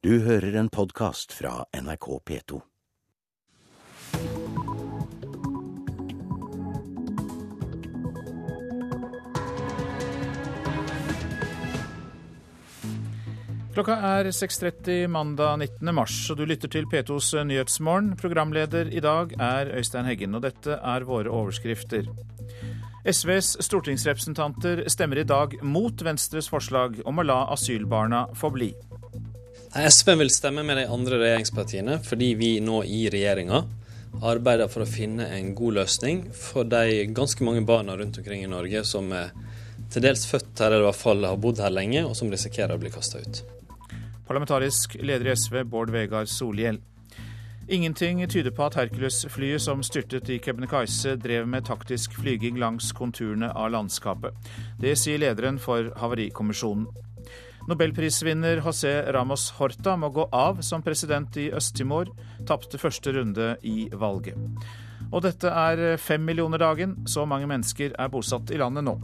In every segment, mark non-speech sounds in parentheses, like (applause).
Du hører en podkast fra NRK P2. Klokka er 6.30 mandag 19. mars, og du lytter til P2s Nyhetsmorgen. Programleder i dag er Øystein Heggen, og dette er våre overskrifter. SVs stortingsrepresentanter stemmer i dag mot Venstres forslag om å la asylbarna få bli. SV vil stemme med de andre regjeringspartiene fordi vi nå i regjeringa arbeider for å finne en god løsning for de ganske mange barna rundt omkring i Norge som er til dels født her, eller i hvert fall har bodd her lenge, og som risikerer å bli kasta ut. Parlamentarisk leder i SV, Bård Vegar Solhjell. Ingenting tyder på at Hercules-flyet som styrtet i Kebnekaise, drev med taktisk flyging langs konturene av landskapet. Det sier lederen for Havarikommisjonen. Nobelprisvinner José Ramos Horta må gå av som president i Øst-Timor. Tapte første runde i valget. Og dette er fem millioner dagen. Så mange mennesker er bosatt i landet nå.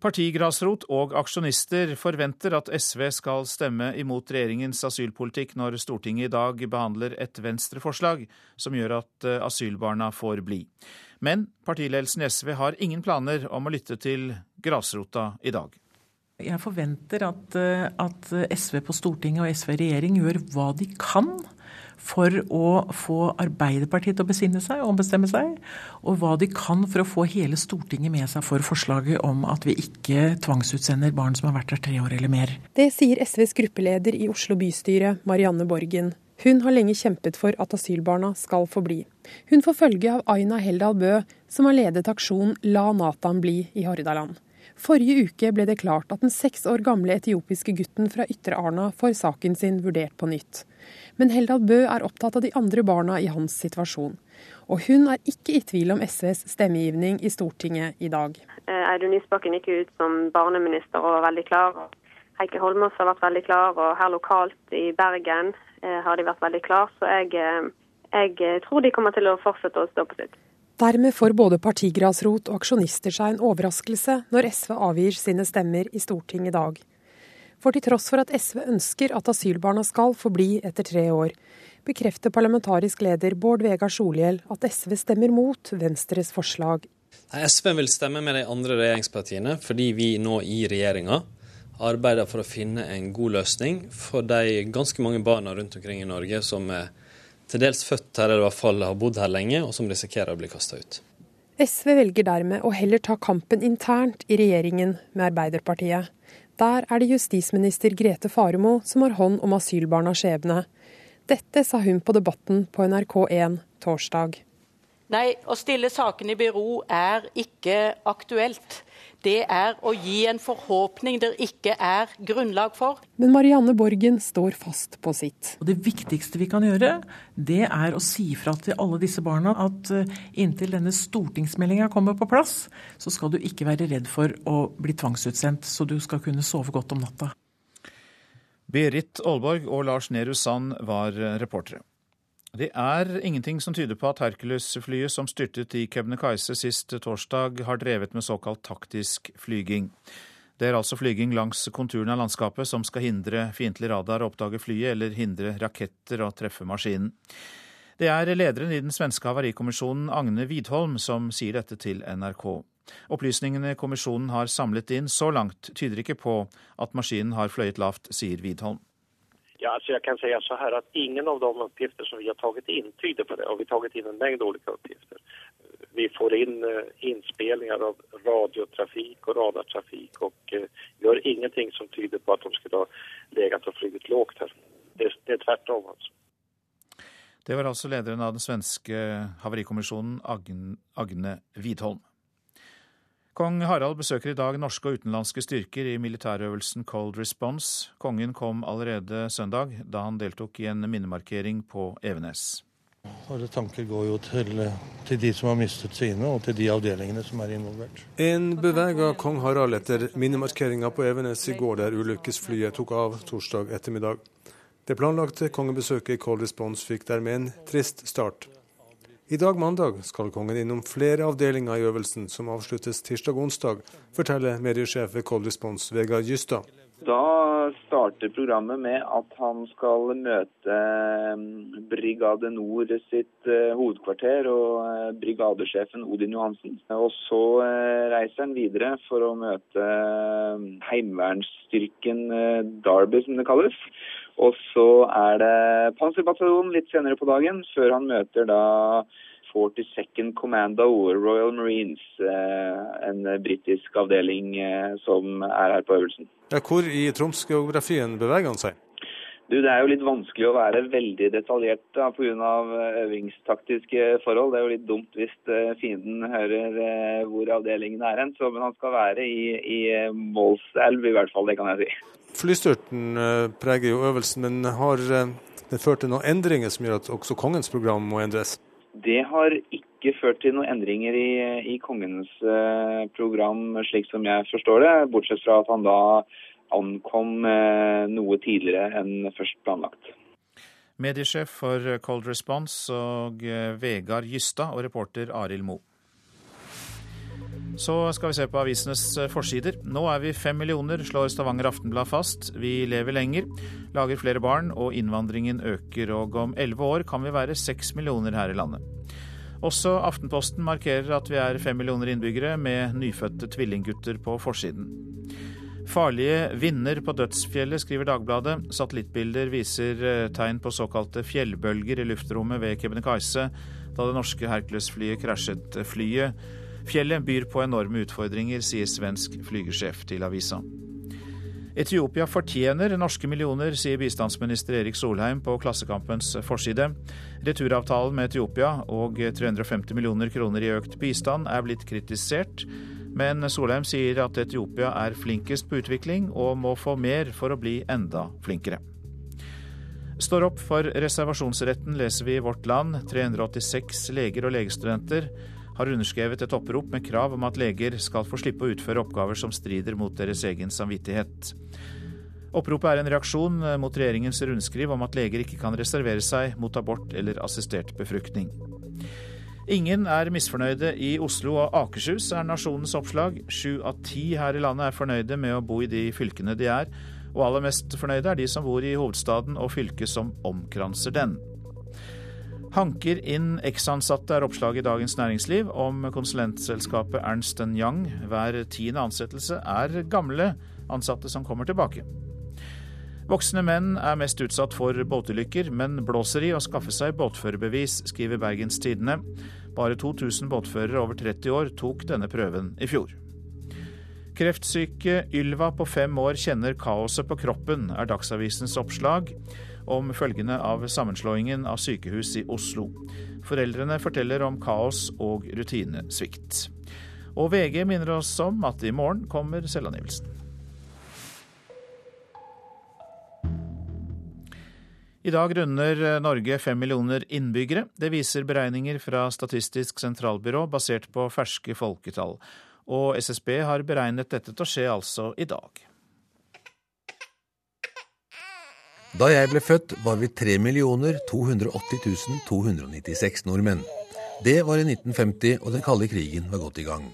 Partigrasrot og aksjonister forventer at SV skal stemme imot regjeringens asylpolitikk når Stortinget i dag behandler et venstreforslag som gjør at eh, asylbarna får bli. Men partiledelsen i SV har ingen planer om å lytte til grasrota i dag. Jeg forventer at, eh, at SV på Stortinget og SV i regjering gjør hva de kan for å få Arbeiderpartiet til å besinne seg og ombestemme seg, og hva de kan for å få hele Stortinget med seg for forslaget om at vi ikke tvangsutsender barn som har vært her tre år eller mer. Det sier SVs gruppeleder i Oslo bystyre, Marianne Borgen. Hun har lenge kjempet for at asylbarna skal få bli. Hun får følge av Aina Heldal Bø, som har ledet aksjonen La Nathan bli i Hordaland. Forrige uke ble det klart at den seks år gamle etiopiske gutten fra Ytre Arna får saken sin vurdert på nytt. Men Heldal Bø er opptatt av de andre barna i hans situasjon. Og hun er ikke i tvil om SVs stemmegivning i Stortinget i dag. Eh, Audun Lysbakken gikk ut som barneminister og var veldig klar. Heikki Holmås har vært veldig klar, og her lokalt i Bergen har de vært veldig klar. Så jeg, eh, jeg tror de kommer til å fortsette å stå på sitt. Dermed får både partigrasrot og aksjonister seg en overraskelse når SV avgir sine stemmer i Stortinget i dag. For til tross for at SV ønsker at asylbarna skal få bli etter tre år, bekrefter parlamentarisk leder Bård Vegar Solhjell at SV stemmer mot Venstres forslag. SV vil stemme med de andre regjeringspartiene fordi vi nå i regjeringa arbeider for å finne en god løsning for de ganske mange barna rundt omkring i Norge som er til dels født her, eller i hvert fall har bodd her lenge, og som risikerer å bli kasta ut. SV velger dermed å heller ta kampen internt i regjeringen med Arbeiderpartiet. Der er det justisminister Grete Faremo som har hånd om asylbarnas skjebne. Dette sa hun på Debatten på NRK1 torsdag. Nei, å stille saken i bero er ikke aktuelt. Det er å gi en forhåpning det ikke er grunnlag for. Men Marianne Borgen står fast på sitt. Og Det viktigste vi kan gjøre, det er å si fra til alle disse barna at eh, inntil denne stortingsmeldinga kommer på plass, så skal du ikke være redd for å bli tvangsutsendt, så du skal kunne sove godt om natta. Berit Aalborg og Lars Nehru Sand var reportere. Det er ingenting som tyder på at Hercules-flyet som styrtet i Kebnekaise sist torsdag, har drevet med såkalt taktisk flyging. Det er altså flyging langs konturen av landskapet som skal hindre fiendtlig radar å oppdage flyet, eller hindre raketter å treffe maskinen. Det er lederen i den svenske havarikommisjonen, Agne Widholm, som sier dette til NRK. Opplysningene kommisjonen har samlet inn så langt, tyder ikke på at maskinen har fløyet lavt, sier Widholm. Ja, alltså jag kan säga så här att ingen av de uppgifter som vi har tagit in tyder på det. Och vi har tagit in en mängd olika uppgifter. Vi får in eh, inspelningar av radiotrafik och radartrafik och eh, gör ingenting som tyder på att de skulle ha legat och flugit lågt här. Det, det är tvärtom alltså. Det var altså lederen av den svenske havarikommisjonen, Agne Widholm. Kong Harald besøker i dag norske og utenlandske styrker i militærøvelsen Cold Response. Kongen kom allerede søndag, da han deltok i en minnemarkering på Evenes. Våre tanker går jo til, til, de som har mistet sine, og til de avdelingene som er involvert. En bevega kong Harald etter minnemarkeringa på Evenes i går, der ulykkesflyet tok av torsdag ettermiddag. Det planlagte kongebesøket i Cold Response fikk dermed en trist start. I dag mandag skal kongen innom flere avdelinger i øvelsen, som avsluttes tirsdag og onsdag, forteller mediesjef ved Cold Response Vegard Gystad. Da starter programmet med at han skal møte eh, Brigade Nord sitt eh, hovedkvarter og eh, brigadesjefen Odin Johansen. Og så reiser han videre for å møte heimevernsstyrken Derby, som det kalles. Og så er det Panserbataljonen litt senere på dagen, før han møter da 42nd Commando Royal Marines, en britisk avdeling som er her på øvelsen. Ja, hvor i Troms-geografien beveger han seg? Du, Det er jo litt vanskelig å være veldig detaljert pga. øvingstaktiske forhold. Det er jo litt dumt hvis eh, fienden hører eh, hvor avdelingen er hen. Men han skal være i, i eh, Målselv i hvert fall, det kan jeg si. Flystyrten preger jo øvelsen, men har det ført til noen endringer som gjør at også kongens program må endres? Det har ikke ført til noen endringer i, i kongens eh, program, slik som jeg forstår det. Bortsett fra at han da ankom eh, noe tidligere enn først planlagt. Mediesjef for Cold Response og eh, Vegard Gystad og reporter Arild Moe. Så skal vi se på avisenes forsider. Nå er vi fem millioner, slår Stavanger Aftenblad fast. Vi lever lenger, lager flere barn og innvandringen øker. Og om elleve år kan vi være seks millioner her i landet. Også Aftenposten markerer at vi er fem millioner innbyggere, med nyfødte tvillinggutter på forsiden. Farlige vinder på dødsfjellet, skriver Dagbladet. Satellittbilder viser eh, tegn på såkalte fjellbølger i luftrommet ved Kebnekaise da det norske Hercules-flyet krasjet. Flyet Fjellet byr på enorme utfordringer, sier svensk flygersjef til avisa. Etiopia fortjener norske millioner, sier bistandsminister Erik Solheim på Klassekampens forside. Returavtalen med Etiopia og 350 millioner kroner i økt bistand er blitt kritisert, men Solheim sier at Etiopia er flinkest på utvikling og må få mer for å bli enda flinkere. Står opp for reservasjonsretten, leser vi i Vårt Land. 386 leger og legestudenter har underskrevet et opprop med krav om at leger skal få slippe å utføre oppgaver som strider mot deres egen samvittighet. Oppropet er en reaksjon mot regjeringens rundskriv om at leger ikke kan reservere seg mot abort eller assistert befruktning. Ingen er misfornøyde i Oslo og Akershus, er nasjonens oppslag. Sju av ti her i landet er fornøyde med å bo i de fylkene de er, og aller mest fornøyde er de som bor i hovedstaden og fylket som omkranser den. Hanker inn eksansatte er oppslaget i Dagens Næringsliv om konsulentselskapet Ernst Young. Hver tiende ansettelse er gamle ansatte som kommer tilbake. Voksne menn er mest utsatt for båtulykker, men blåser i å skaffe seg båtførerbevis, skriver Bergens Tidende. Bare 2000 båtførere over 30 år tok denne prøven i fjor. Kreftsyke Ylva på fem år kjenner kaoset på kroppen, er Dagsavisens oppslag om følgene av sammenslåingen av sykehus i Oslo. Foreldrene forteller om kaos og rutinesvikt. Og VG minner oss om at i morgen kommer selvangivelsen. I dag runder Norge fem millioner innbyggere. Det viser beregninger fra Statistisk sentralbyrå basert på ferske folketall. Og SSB har beregnet dette til å skje altså i dag. Da jeg ble født, var vi 3 280 296 nordmenn. Det var i 1950, og den kalde krigen var godt i gang.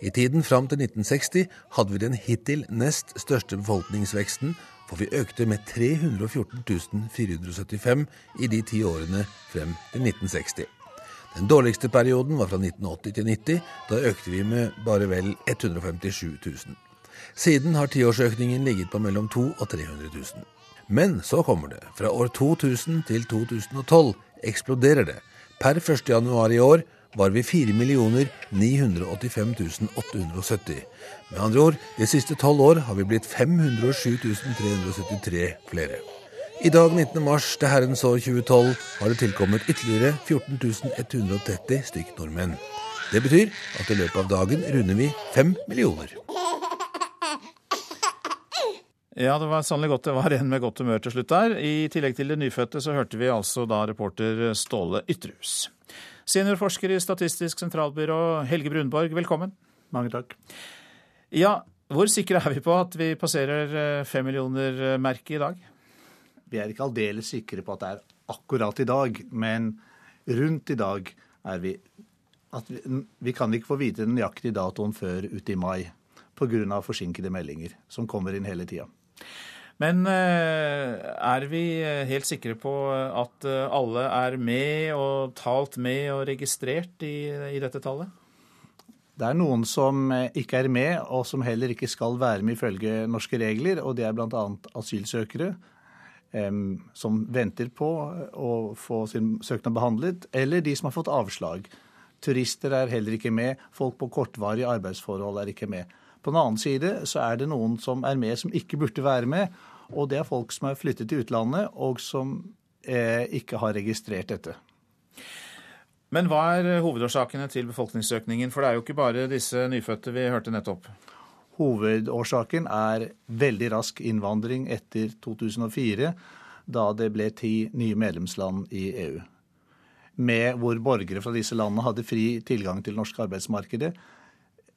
I tiden fram til 1960 hadde vi den hittil nest største befolkningsveksten, for vi økte med 314 475 i de ti årene frem til 1960. Den dårligste perioden var fra 1980 til 90. Da økte vi med bare vel 157 000. Siden har tiårsøkningen ligget på mellom 200 og 300 000. Men så kommer det. Fra år 2000 til 2012 eksploderer det. Per 1. januar i år var vi 4 985 870. Med andre ord, de siste tolv år har vi blitt 507 373 flere. I dag 19. mars til herrens år 2012 har det tilkommet ytterligere 14 130 stykk nordmenn. Det betyr at i løpet av dagen runder vi fem millioner. Ja, det var sannelig godt det var en med godt humør til slutt der. I tillegg til det nyfødte så hørte vi altså da reporter Ståle Ytrehus. Seniorforsker i Statistisk sentralbyrå, Helge Brunborg, velkommen. Mange takk. Ja, hvor sikre er vi på at vi passerer eh, fem millioner-merket i dag? Vi er ikke aldeles sikre på at det er akkurat i dag, men rundt i dag er vi at vi, vi kan ikke få vite den nøyaktige datoen før ute i mai pga. forsinkede meldinger som kommer inn hele tida. Men eh, er vi helt sikre på at alle er med og talt med og registrert i, i dette tallet? Det er noen som ikke er med, og som heller ikke skal være med ifølge norske regler. og Det er bl.a. asylsøkere som venter på å få sin søknad behandlet, eller de som har fått avslag. Turister er heller ikke med. Folk på kortvarige arbeidsforhold er ikke med. På den annen side så er det noen som er med som ikke burde være med. Og det er folk som har flyttet til utlandet og som eh, ikke har registrert dette. Men hva er hovedårsakene til befolkningsøkningen? For det er jo ikke bare disse nyfødte vi hørte nettopp. Hovedårsaken er veldig rask innvandring etter 2004, da det ble ti nye medlemsland i EU med hvor borgere fra disse landene hadde fri tilgang til det norske arbeidsmarkedet.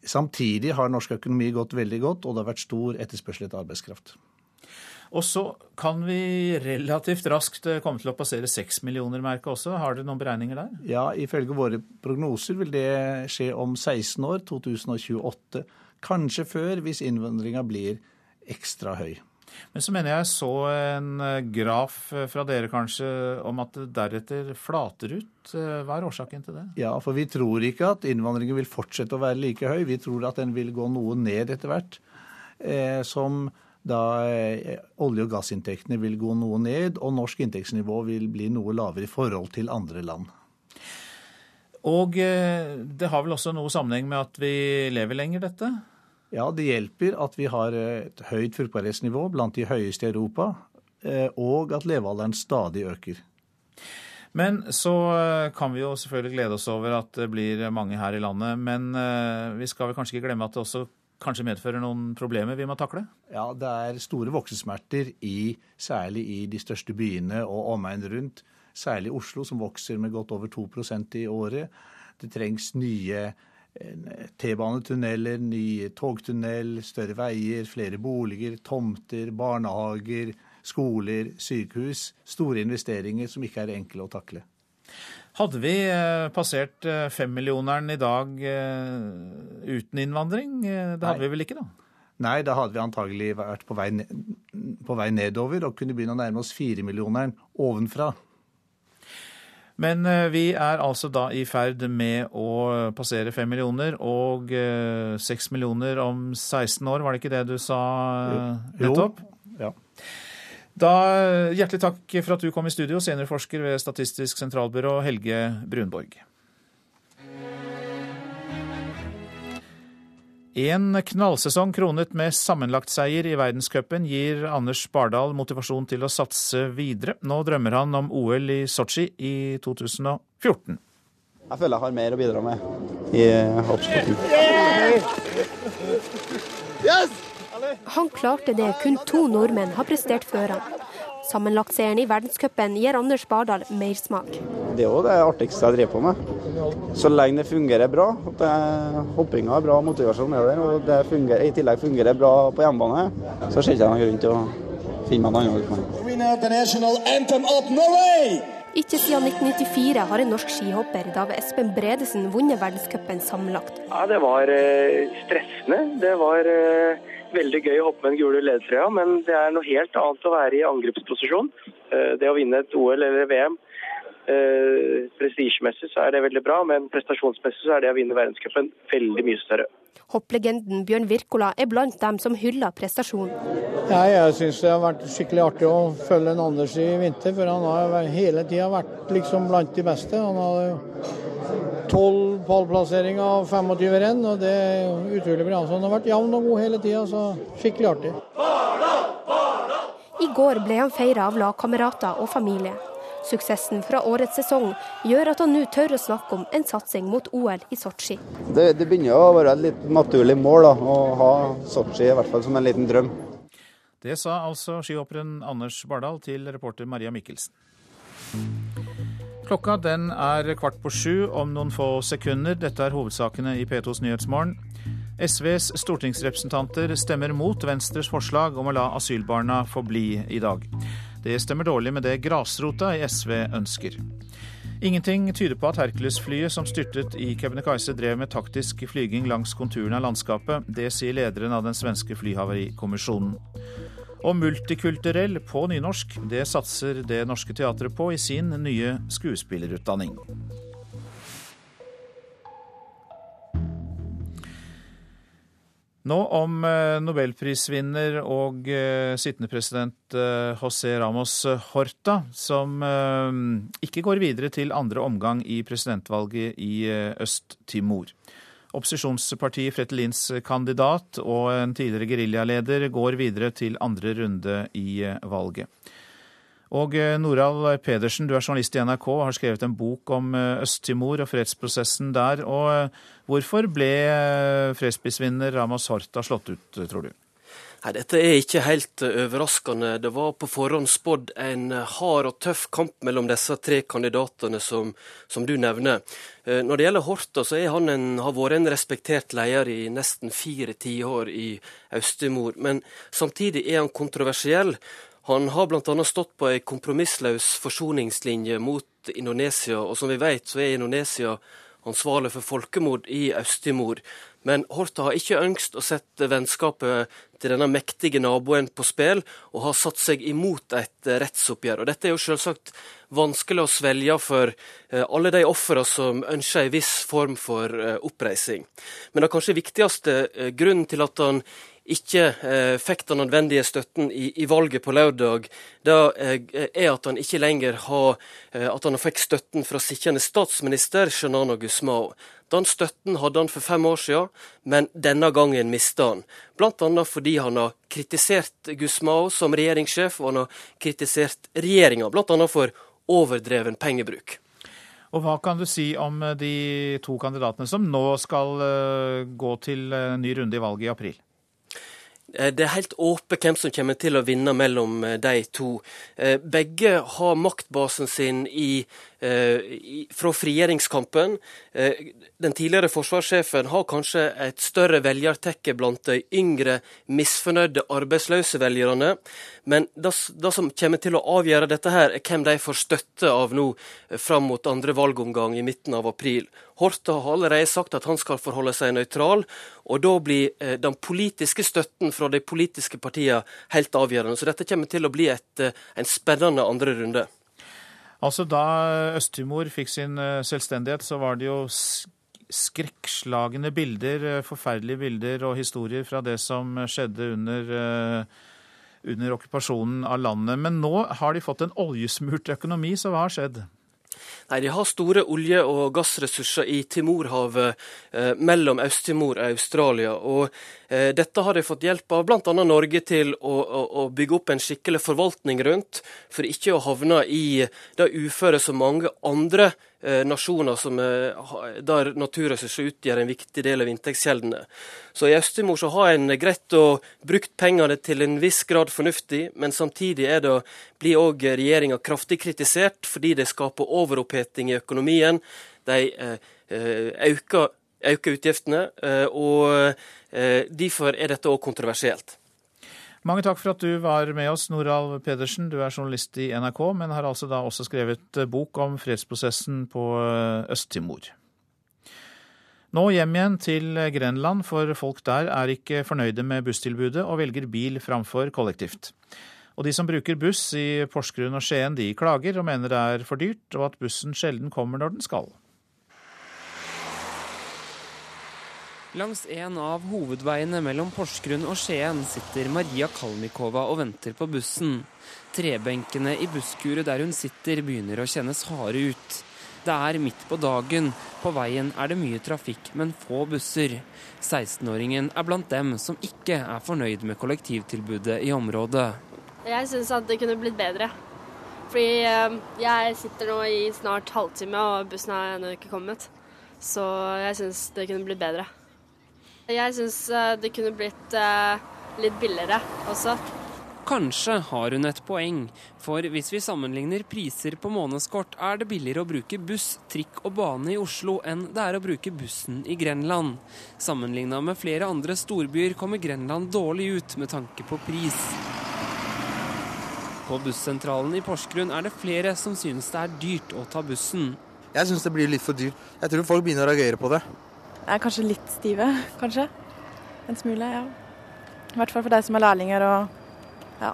Samtidig har norsk økonomi gått veldig godt, og det har vært stor etterspørsel etter arbeidskraft. Og så kan vi relativt raskt komme til å passere 6 millioner-merket også. Har dere noen beregninger der? Ja, ifølge våre prognoser vil det skje om 16 år, 2028. Kanskje før, hvis innvandringa blir ekstra høy. Men så mener jeg så en eh, graf eh, fra dere kanskje om at det deretter flater ut. Eh, hva er årsaken til det? Ja, for vi tror ikke at innvandringen vil fortsette å være like høy. Vi tror at den vil gå noe ned etter hvert. Eh, som da eh, olje- og gassinntektene vil gå noe ned, og norsk inntektsnivå vil bli noe lavere i forhold til andre land. Og eh, det har vel også noe sammenheng med at vi lever lenger, dette? Ja, det hjelper at vi har et høyt fruktbarhetsnivå blant de høyeste i Europa, eh, og at levealderen stadig øker. Men så eh, kan vi jo selvfølgelig glede oss over at det blir mange her i landet. Men eh, vi skal vel kanskje ikke glemme at det også kanskje medfører noen problemer vi må takle? Ja, det er store voksesmerter i, særlig i de største byene og omegn rundt. Særlig Oslo, som vokser med godt over 2% i året. Det trengs nye T-banetunneler, ny togtunnel, større veier, flere boliger, tomter, barnehager, skoler, sykehus. Store investeringer som ikke er enkle å takle. Hadde vi eh, passert eh, femmillioneren i dag eh, uten innvandring? Det hadde Nei. vi vel ikke, da? Nei, da hadde vi antagelig vært på vei, på vei nedover og kunne begynne å nærme oss firemillioneren ovenfra. Men eh, vi er altså da i ferd med å passere fem millioner, og eh, seks millioner om 16 år, var det ikke det du sa nettopp? Jo. Ja. Da, hjertelig takk for at du kom i studio, seniorforsker ved Statistisk sentralbyrå, Helge Brunborg. En knallsesong kronet med sammenlagtseier i verdenscupen gir Anders Bardal motivasjon til å satse videre. Nå drømmer han om OL i Sotsji i 2014. Jeg føler jeg har mer å bidra med i hoppsporten. Han klarte det kun to nordmenn har prestert før han. Sammenlagtseieren i verdenscupen gir Anders Bardal mersmak. Det er jo det artigste jeg driver på med. Så lenge det fungerer bra, at hoppinga er bra, motivasjonen er der, og det fungerer, i tillegg fungerer det bra på hjemmebane, så ser jeg ikke noen grunn til å finne meg en annen utfordring. Ikke siden 1994 har en norsk skihopper, Dave Espen Bredesen, vunnet verdenscupen sammenlagt. Ja, det var eh, stressende. Det var veldig gøy å hoppe med den gule ledertrøya, men det er noe helt annet å være i angrepsposisjon. Eh, det å vinne et OL eller VM eh, Prestisjemessig så er det veldig bra, men prestasjonsmessig så er det å vinne verdenscupen veldig mye større. Hopplegenden Bjørn Wirkola er blant dem som hyller prestasjonen. Ja, jeg syns det har vært skikkelig artig å følge en Anders i vinter, for han har hele tida vært liksom blant de beste. Han har tolv pallplasseringer av 25 renn, og det er utrolig bra. Så han har vært jevn og god hele tida, så skikkelig artig. I går ble han feira av lagkamerater og familie. Suksessen fra årets sesong gjør at han nå tør å snakke om en satsing mot OL i Sotsji. Det, det, begynner å være et litt naturlig mål da, å ha Sotsji i hvert fall som en liten drøm. Det sa altså skihopperen Anders Bardal til reporter Maria Mikkelsen. Klokka den er kvart på sju om noen få sekunder. Dette er hovedsakene i P2s Nyhetsmorgen. SVs stortingsrepresentanter stemmer mot Venstres forslag om å la asylbarna få bli i dag. Det stemmer dårlig med det grasrota i SV ønsker. Ingenting tyder på at Hercules-flyet som styrtet i Kebnekaise drev med taktisk flyging langs konturen av landskapet. Det sier lederen av den svenske flyhavarikommisjonen. Og multikulturell på nynorsk, det satser Det Norske Teatret på i sin nye skuespillerutdanning. Nå om eh, nobelprisvinner og eh, sittende president eh, José Ramos Horta, som ikke går videre til andre omgang i presidentvalget i Øst-Timor. Opposisjonspartiet Fretelins kandidat og en tidligere geriljaleder går videre til andre runde i valget. Og eh, Norald Pedersen, du er journalist i NRK og har skrevet en bok om eh, Øst-Timor og fredsprosessen der. Og eh, hvorfor ble fredsprisvinner Ramos Horta slått ut, tror du? Nei, Dette er ikke helt overraskende. Det var på forhånd spådd en hard og tøff kamp mellom disse tre kandidatene som, som du nevner. Når det gjelder Horta, så han en, har vært en respektert leder i nesten fire tiår i Øst-Timor. Men samtidig er han kontroversiell. Han har bl.a. stått på ei kompromissløs forsoningslinje mot Indonesia, og som vi vet så er Indonesia ansvarlig for folkemord i Øst-Timor. Men Horta har ikke ønskt å sette vennskapet til denne mektige naboen på spill, og har satt seg imot et rettsoppgjør. Og Dette er jo selvsagt vanskelig å svelge for eh, alle de ofrene som ønsker en viss form for eh, oppreising. Men det kanskje viktigste eh, grunnen til at han ikke eh, fikk den nødvendige støtten i, i, valget på lørdag, det eh, er at han ikke lenger har eh, at han fikk støtten fra sittende statsminister Shanana Gusmao. Den støtten hadde han for fem år siden, men denne gangen mista han. Bl.a. fordi han har kritisert Gusmao som regjeringssjef, og han har kritisert regjeringa, bl.a. for overdreven pengebruk. Og Hva kan du si om eh, de to kandidatene som nå skal eh, gå til eh, ny runde i valget i april? Eh, det er helt åpent hvem som kommer til å vinne mellom eh, de to. Eh, begge har maktbasen sin i, fra frigjøringskampen. Den tidligere forsvarssjefen har kanskje et større velgertekke blant de yngre, misfornøyde arbeidsløse velgerne. Men det, som kommer til å avgjøre dette, her, er hvem de får støtte av nå fram mot andre valgomgang i midten av april. Horta har allerede sagt at han skal forholde seg nøytral, og da blir eh, den politiske støtten fra de politiske partiene helt avgjørende. Så dette kommer til å bli et, eh, en spennende andre runde. Altså Da Øst-Timor fikk sin eh, selvstendighet, så var det jo skrekkslagne bilder, forferdelige bilder og historier fra det som skjedde under, under okkupasjonen av landet. Men nå har de fått en oljesmurt økonomi, så hva har skjedd? Nei, De har store olje- og gassressurser i Timorhavet eh, mellom Øst-Timor og Australia. og eh, Dette har de fått hjelp av bl.a. Norge til å, å, å, bygge opp en skikkelig forvaltning rundt, for ikke å havne i det uføret som mange andre nasjoner som, der naturressurser utgjør en viktig del av inntektskjeldene. Så I Øst-Timor så har en greit å brukt pengene til en viss grad fornuftig, men samtidig er det, blir òg regjeringa kraftig kritisert fordi det skaper overoppheting i økonomien. De eh, eh øker, øker utgiftene, eh, og eh, derfor er dette òg kontroversielt. Mange takk for at du var med oss, Noralv Pedersen. Du er journalist i NRK, men har altså da også skrevet eh, bok om fredsprosessen på eh, Øst-Timor. Nå hjem igjen til Grenland, for folk der er ikke fornøyde med busstilbudet og velger bil framfor kollektivt. Og de som bruker buss i Porsgrunn og Skien, de klager og mener det er for dyrt, og at bussen sjelden kommer når den skal. Langs en av hovedveiene mellom Porsgrunn og Skien sitter Maria Kalmikova og venter på bussen. Trebenkene i busskuret der hun sitter begynner å kjennes harde ut. Det er midt på dagen. På veien er det mye trafikk, men få busser. 16-åringen er blant dem som ikke er fornøyd med kollektivtilbudet i området. Jeg syns at det kunne blitt bedre. Fordi eh, jeg sitter nå i snart halvtime, og bussen har ennå ikke kommet. Så jeg syns det kunne blitt bedre. Jeg syns eh, det kunne blitt eh, litt billigere også. Kanskje har hun et poeng, for hvis vi sammenligner priser på månedskort, er det billigere å bruke buss, trikk og bane i Oslo enn det er å bruke bussen i Grenland. Sammenligna med flere andre storbyer kommer Grenland dårlig ut med tanke på pris. På bussentralen i Porsgrunn er det flere som synes det er dyrt å ta bussen. Jeg syns det blir litt for dyrt. Jeg tror folk begynner å reagere på det. Er kanskje litt stive, (laughs) kanskje. En smule, ja. I hvert fall for deg som er lærlinger og ja,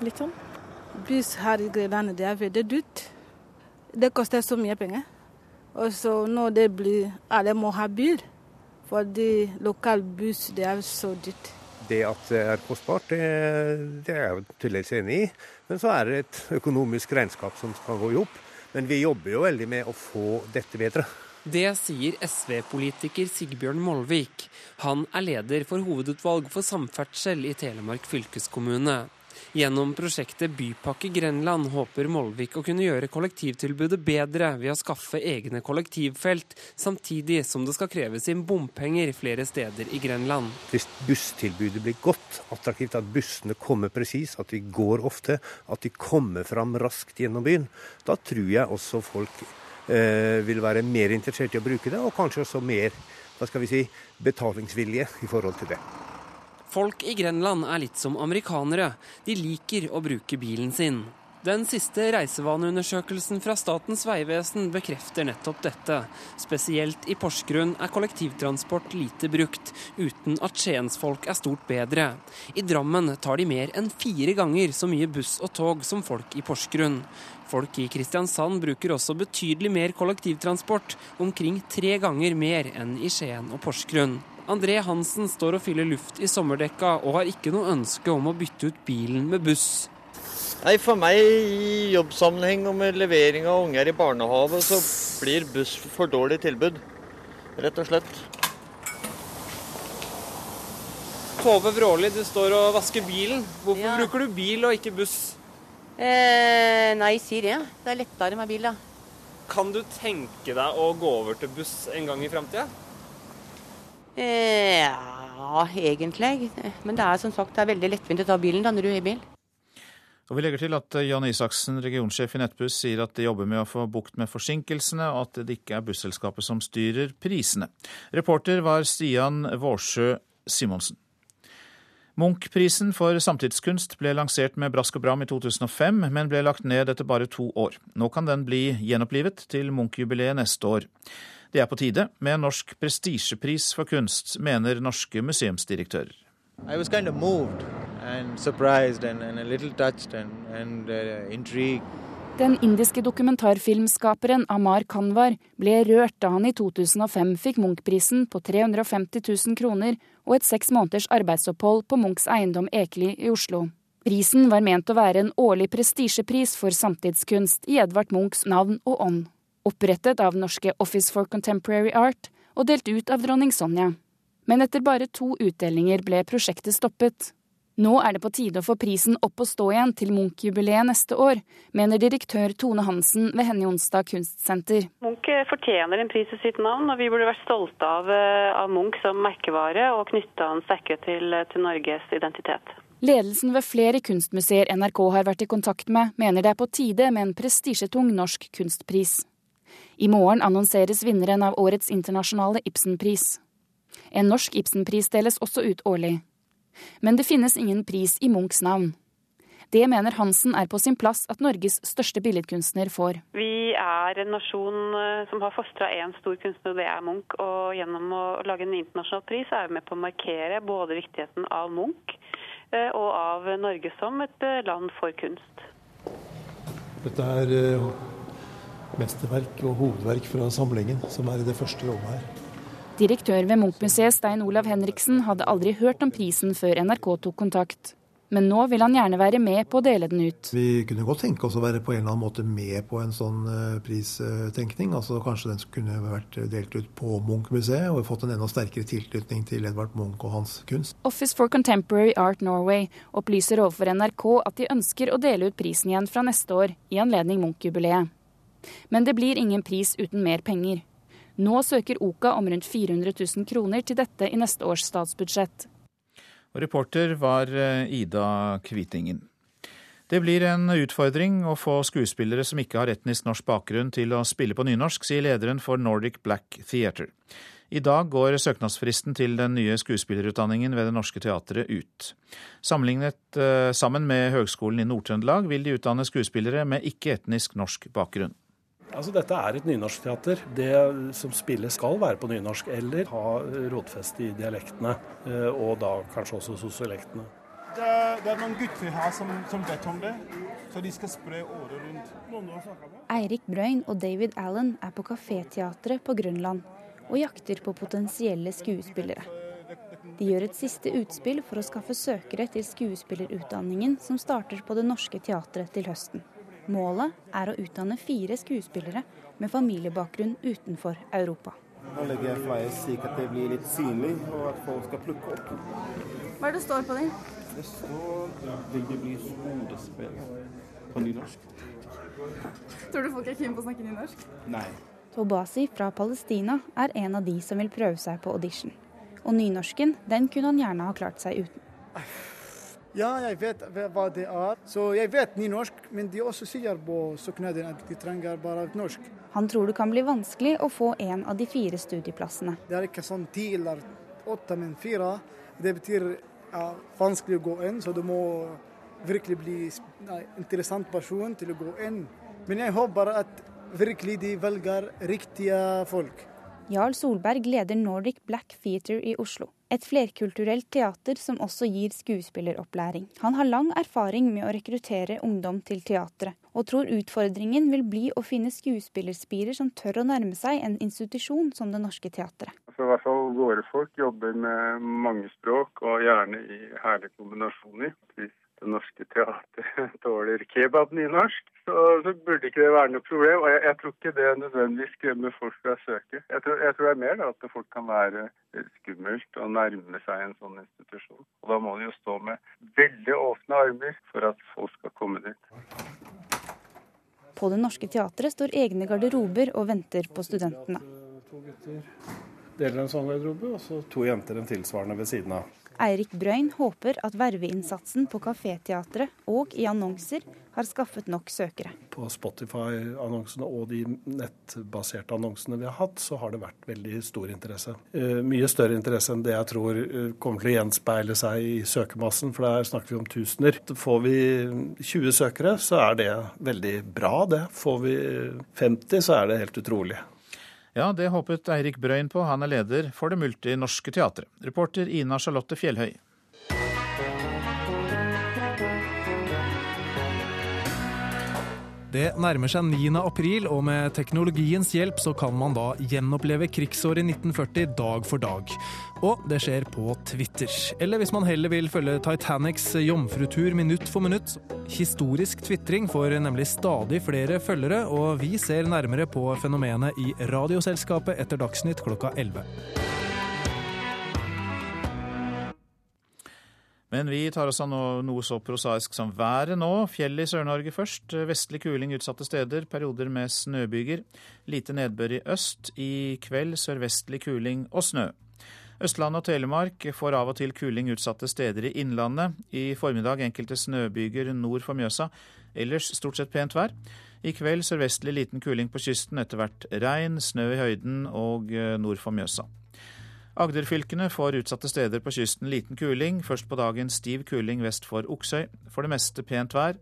litt sånn. Buss her i Grenland det er veldig dyrt. Det koster så mye penger. Og så når det blir Alle må ha bil. Fordi lokal buss det er så dyrt. Det at det er kostbart, det, det er jeg tydeligvis enig i. Men så er det et økonomisk regnskap som skal gå i hop. Men vi jobber jo veldig med å få dette bedre. Det sier SV-politiker Sigbjørn Molvik. Han er leder for hovedutvalg for samferdsel i Telemark fylkeskommune. Gjennom prosjektet Bypakke Grenland håper Molvik å kunne gjøre kollektivtilbudet bedre ved å skaffe egne kollektivfelt, samtidig som det skal kreves inn bompenger flere steder i Grenland. Hvis busstilbudet blir godt, attraktivt, at bussene kommer presis, at de går ofte, at de kommer fram raskt gjennom byen, da tror jeg også folk vil være mer interessert i å bruke det, og kanskje også mer hva skal vi si, betalingsvilje i forhold til det. Folk i Grenland er litt som amerikanere. De liker å bruke bilen sin. Den siste reisevaneundersøkelsen fra Statens vegvesen bekrefter nettopp dette. Spesielt i Porsgrunn er kollektivtransport lite brukt, uten at skiensfolk er stort bedre. I Drammen tar de mer enn fire ganger så mye buss og tog som folk i Porsgrunn. Folk i Kristiansand bruker også betydelig mer kollektivtransport, omkring tre ganger mer enn i Skien og Porsgrunn. André Hansen står og fyller luft i sommerdekka, og har ikke noe ønske om å bytte ut bilen med buss. Nei, For meg i jobbsammenheng og med levering av unger i barnehage, så blir buss for dårlig tilbud. Rett og slett. Tove Vråli, du står og vasker bilen. Hvorfor ja. bruker du bil og ikke buss? Eh, nei, sier det. Det er lettere med bil, da. Kan du tenke deg å gå over til buss en gang i framtida? Eh, ja, egentlig. Men det er som sagt det er veldig lettvint å ta bilen da når du i bil. Og Vi legger til at Jan Isaksen, regionsjef i Nettbuss, sier at de jobber med å få bukt med forsinkelsene, og at det ikke er busselskapet som styrer prisene. Reporter var Stian Vårsjø Simonsen. Munch-prisen for samtidskunst ble lansert med brask og bram i 2005, men ble lagt ned etter bare to år. Nå kan den bli gjenopplivet til Munch-jubileet neste år. Det er på tide med en norsk prestisjepris for kunst, mener norske museumsdirektører. I was kind of moved and surprised and, and a little touched and, and uh, intrigued. Den indiske dokumentarfilmskaperen Amar Kanwar ble rørt da han i 2005 fikk Munch-prisen på 350 000 kroner og et seks måneders arbeidsopphold på Munchs eiendom Ekeli i Oslo. Prisen var ment å være en årlig prestisjepris for samtidskunst i Edvard Munchs navn og ånd opprettet av norske Office for Contemporary Art og delt ut av dronning Sonja. Men etter bare to utdelinger ble prosjektet stoppet. Nå er det på tide å få prisen opp og stå igjen til Munch-jubileet neste år, mener direktør Tone Hansen ved Henny Onsdag kunstsenter. Munch fortjener en pris i sitt navn, og vi burde vært stolte av, eh, av Munch som merkevare og knytta han sterkere til, til Norges identitet. Ledelsen ved flere kunstmuseer NRK har vært i kontakt med, mener det er på tide med en prestisjetung norsk kunstpris. I morgen annonseres vinneren av årets internasjonale Ibsenpris. En norsk Ibsenpris deles også ut årlig. Men det finnes ingen pris i Munchs navn. Det mener Hansen er på sin plass at Norges største billedkunstner får. Vi er en nasjon eh, som har fostra én stor kunstner, og det er Munch. Og gjennom å lage en internasjonal pris er vi med på å markere både viktigheten av Munch eh, og av Norge som et eh, land for kunst. Dette er mesterverk og hovedverk fra samlingen, som er i det første rommet her. Direktør ved Munch-museet Stein Olav Henriksen hadde aldri hørt om prisen før NRK tok kontakt. Men nå vil han gjerne være med på å dele den ut. Vi kunne godt tenke oss å være på en eller annen måte med på en sånn eh, pristenkning. Altså Kanskje den kunne vært delt ut på Munch-museet og fått en enda sterkere tilknytning til Edvard Munch og hans kunst. Office for Contemporary Art Norway opplyser overfor NRK at de ønsker å dele ut prisen igjen fra neste år, i anledning Munch-jubileet. Men det blir ingen pris uten mer penger. Nå søker OKA om rundt 400 000 kroner til dette i neste års statsbudsjett. Og reporter var eh, Ida Kvitingen. Det blir en utfordring å få skuespillere som ikke har etnisk norsk bakgrunn til å spille på nynorsk, sier lederen for Nordic Black Theatre. I dag går søknadsfristen til den nye skuespillerutdanningen ved Det Norske Teatret ut. Sammenlignet eh, sammen med Høgskolen i Nord-Trøndelag vil de utdanne skuespillere med ikke-etnisk norsk bakgrunn. Altså, dette er et nynorskteater. Det som spilles skal være på nynorsk, eller ha rotfeste i dialektene. Eh, og da kanskje også sosialektene. Det, det, er noen gutter her som, som vet om det, så de skal spre året rundt. Eirik Brøyn og David Allen er på Kaféteatret på Grønland og jakter på potensielle skuespillere. De gjør et siste utspill for å skaffe søkere til skuespillerutdanningen som starter på Det Norske Teatret til høsten. Målet er å utdanne fire skuespillere med familiebakgrunn utenfor Europa. Nå legger jeg flyers slik at det blir litt synlig, og at folk skal plukke opp. Hva er det står på dem? Det står 'Vil det bli skuespiller?' på nynorsk. Tror du folk er keen på å snakke nynorsk? Nei. Tobasi fra Palestina er en av de som vil prøve seg på audition. Og nynorsken, den kunne han gjerne ha klart seg uten. Ja, jeg vet hva det er. Så jeg vet nynorsk, men de også sier på søknaden at de trenger bare norsk. Han tror det kan bli vanskelig å få en av de fire studieplassene. Det er ikke sånn ti eller åtte, men fire. Det betyr ja, vanskelig å gå inn, så du må virkelig bli en interessant person til å gå inn. Men jeg håper at virkelig de velger riktige folk. Jarl Solberg leder Nordic Black Theater i Oslo. Et flerkulturelt teater som også gir skuespilleropplæring. Han har lang erfaring med å rekruttere ungdom til teatret, og tror utfordringen vil bli å finne skuespillerspirer som tør å nærme seg en institusjon som Det Norske Teatret. Altså, I hvert fall våre folk jobber med mange språk, og gjerne i herlige kombinasjoner. Hvis Det Norske Teatret tåler kebab nynorsk, så, så, burde ikke det være noe problem. Og jeg, jeg tror ikke det nødvendigvis skremmer folk fra å søke. Jeg tror, jeg tror, det er mer da, at folk kan være skummelt å nærme seg en sånn institusjon. Og da må de jo stå med veldig åpne armer for at folk skal komme dit. På Det Norske Teatret står egne garderober og venter på studentene. To gutter deler en sånn garderobe, og så to jenter en tilsvarende ved siden av. Eirik Brøyn håper at verveinnsatsen på Kaféteatret og i annonser har skaffet nok søkere. På Spotify-annonsene og de nettbaserte annonsene vi har hatt, så har det vært veldig stor interesse. Eh, mye større interesse enn det jeg tror eh, kommer til å gjenspeile seg i søkermassen, for der snakker vi om tusener. Får vi 20 søkere, så er det veldig bra, det. Får vi 50, så er det helt utrolig. Ja, det håpet Eirik Brøyn på. Han er leder for Det multinorske teatret. Reporter Ina Charlotte Fjellhøy. Det nærmer seg 9. april, og med teknologiens hjelp så kan man da gjenoppleve krigsåret 1940 dag for dag. Og det skjer på Twitter. Eller hvis man heller vil følge Titanics jomfrutur minutt for minutt. Historisk tvitring får nemlig stadig flere følgere, og vi ser nærmere på fenomenet i Radioselskapet etter Dagsnytt klokka 11. Men vi tar oss av noe, så prosaisk som været nå. Fjell i Sør-Norge først. Vestlig kuling utsatte steder. Perioder med snøbyger. Lite nedbør i øst. I kveld sørvestlig kuling og snø. Østlandet og Telemark får av og til kuling utsatte steder i innlandet. I formiddag enkelte snøbyger nord for Mjøsa. Ellers stort sett pent vær. I kveld sørvestlig liten kuling på kysten, etter hvert regn, snø i høyden og eh, nord for Mjøsa. Agderfylkene får utsatte steder på kysten liten kuling. Først på dagen stiv kuling vest for Oksøy. For det meste pent vær.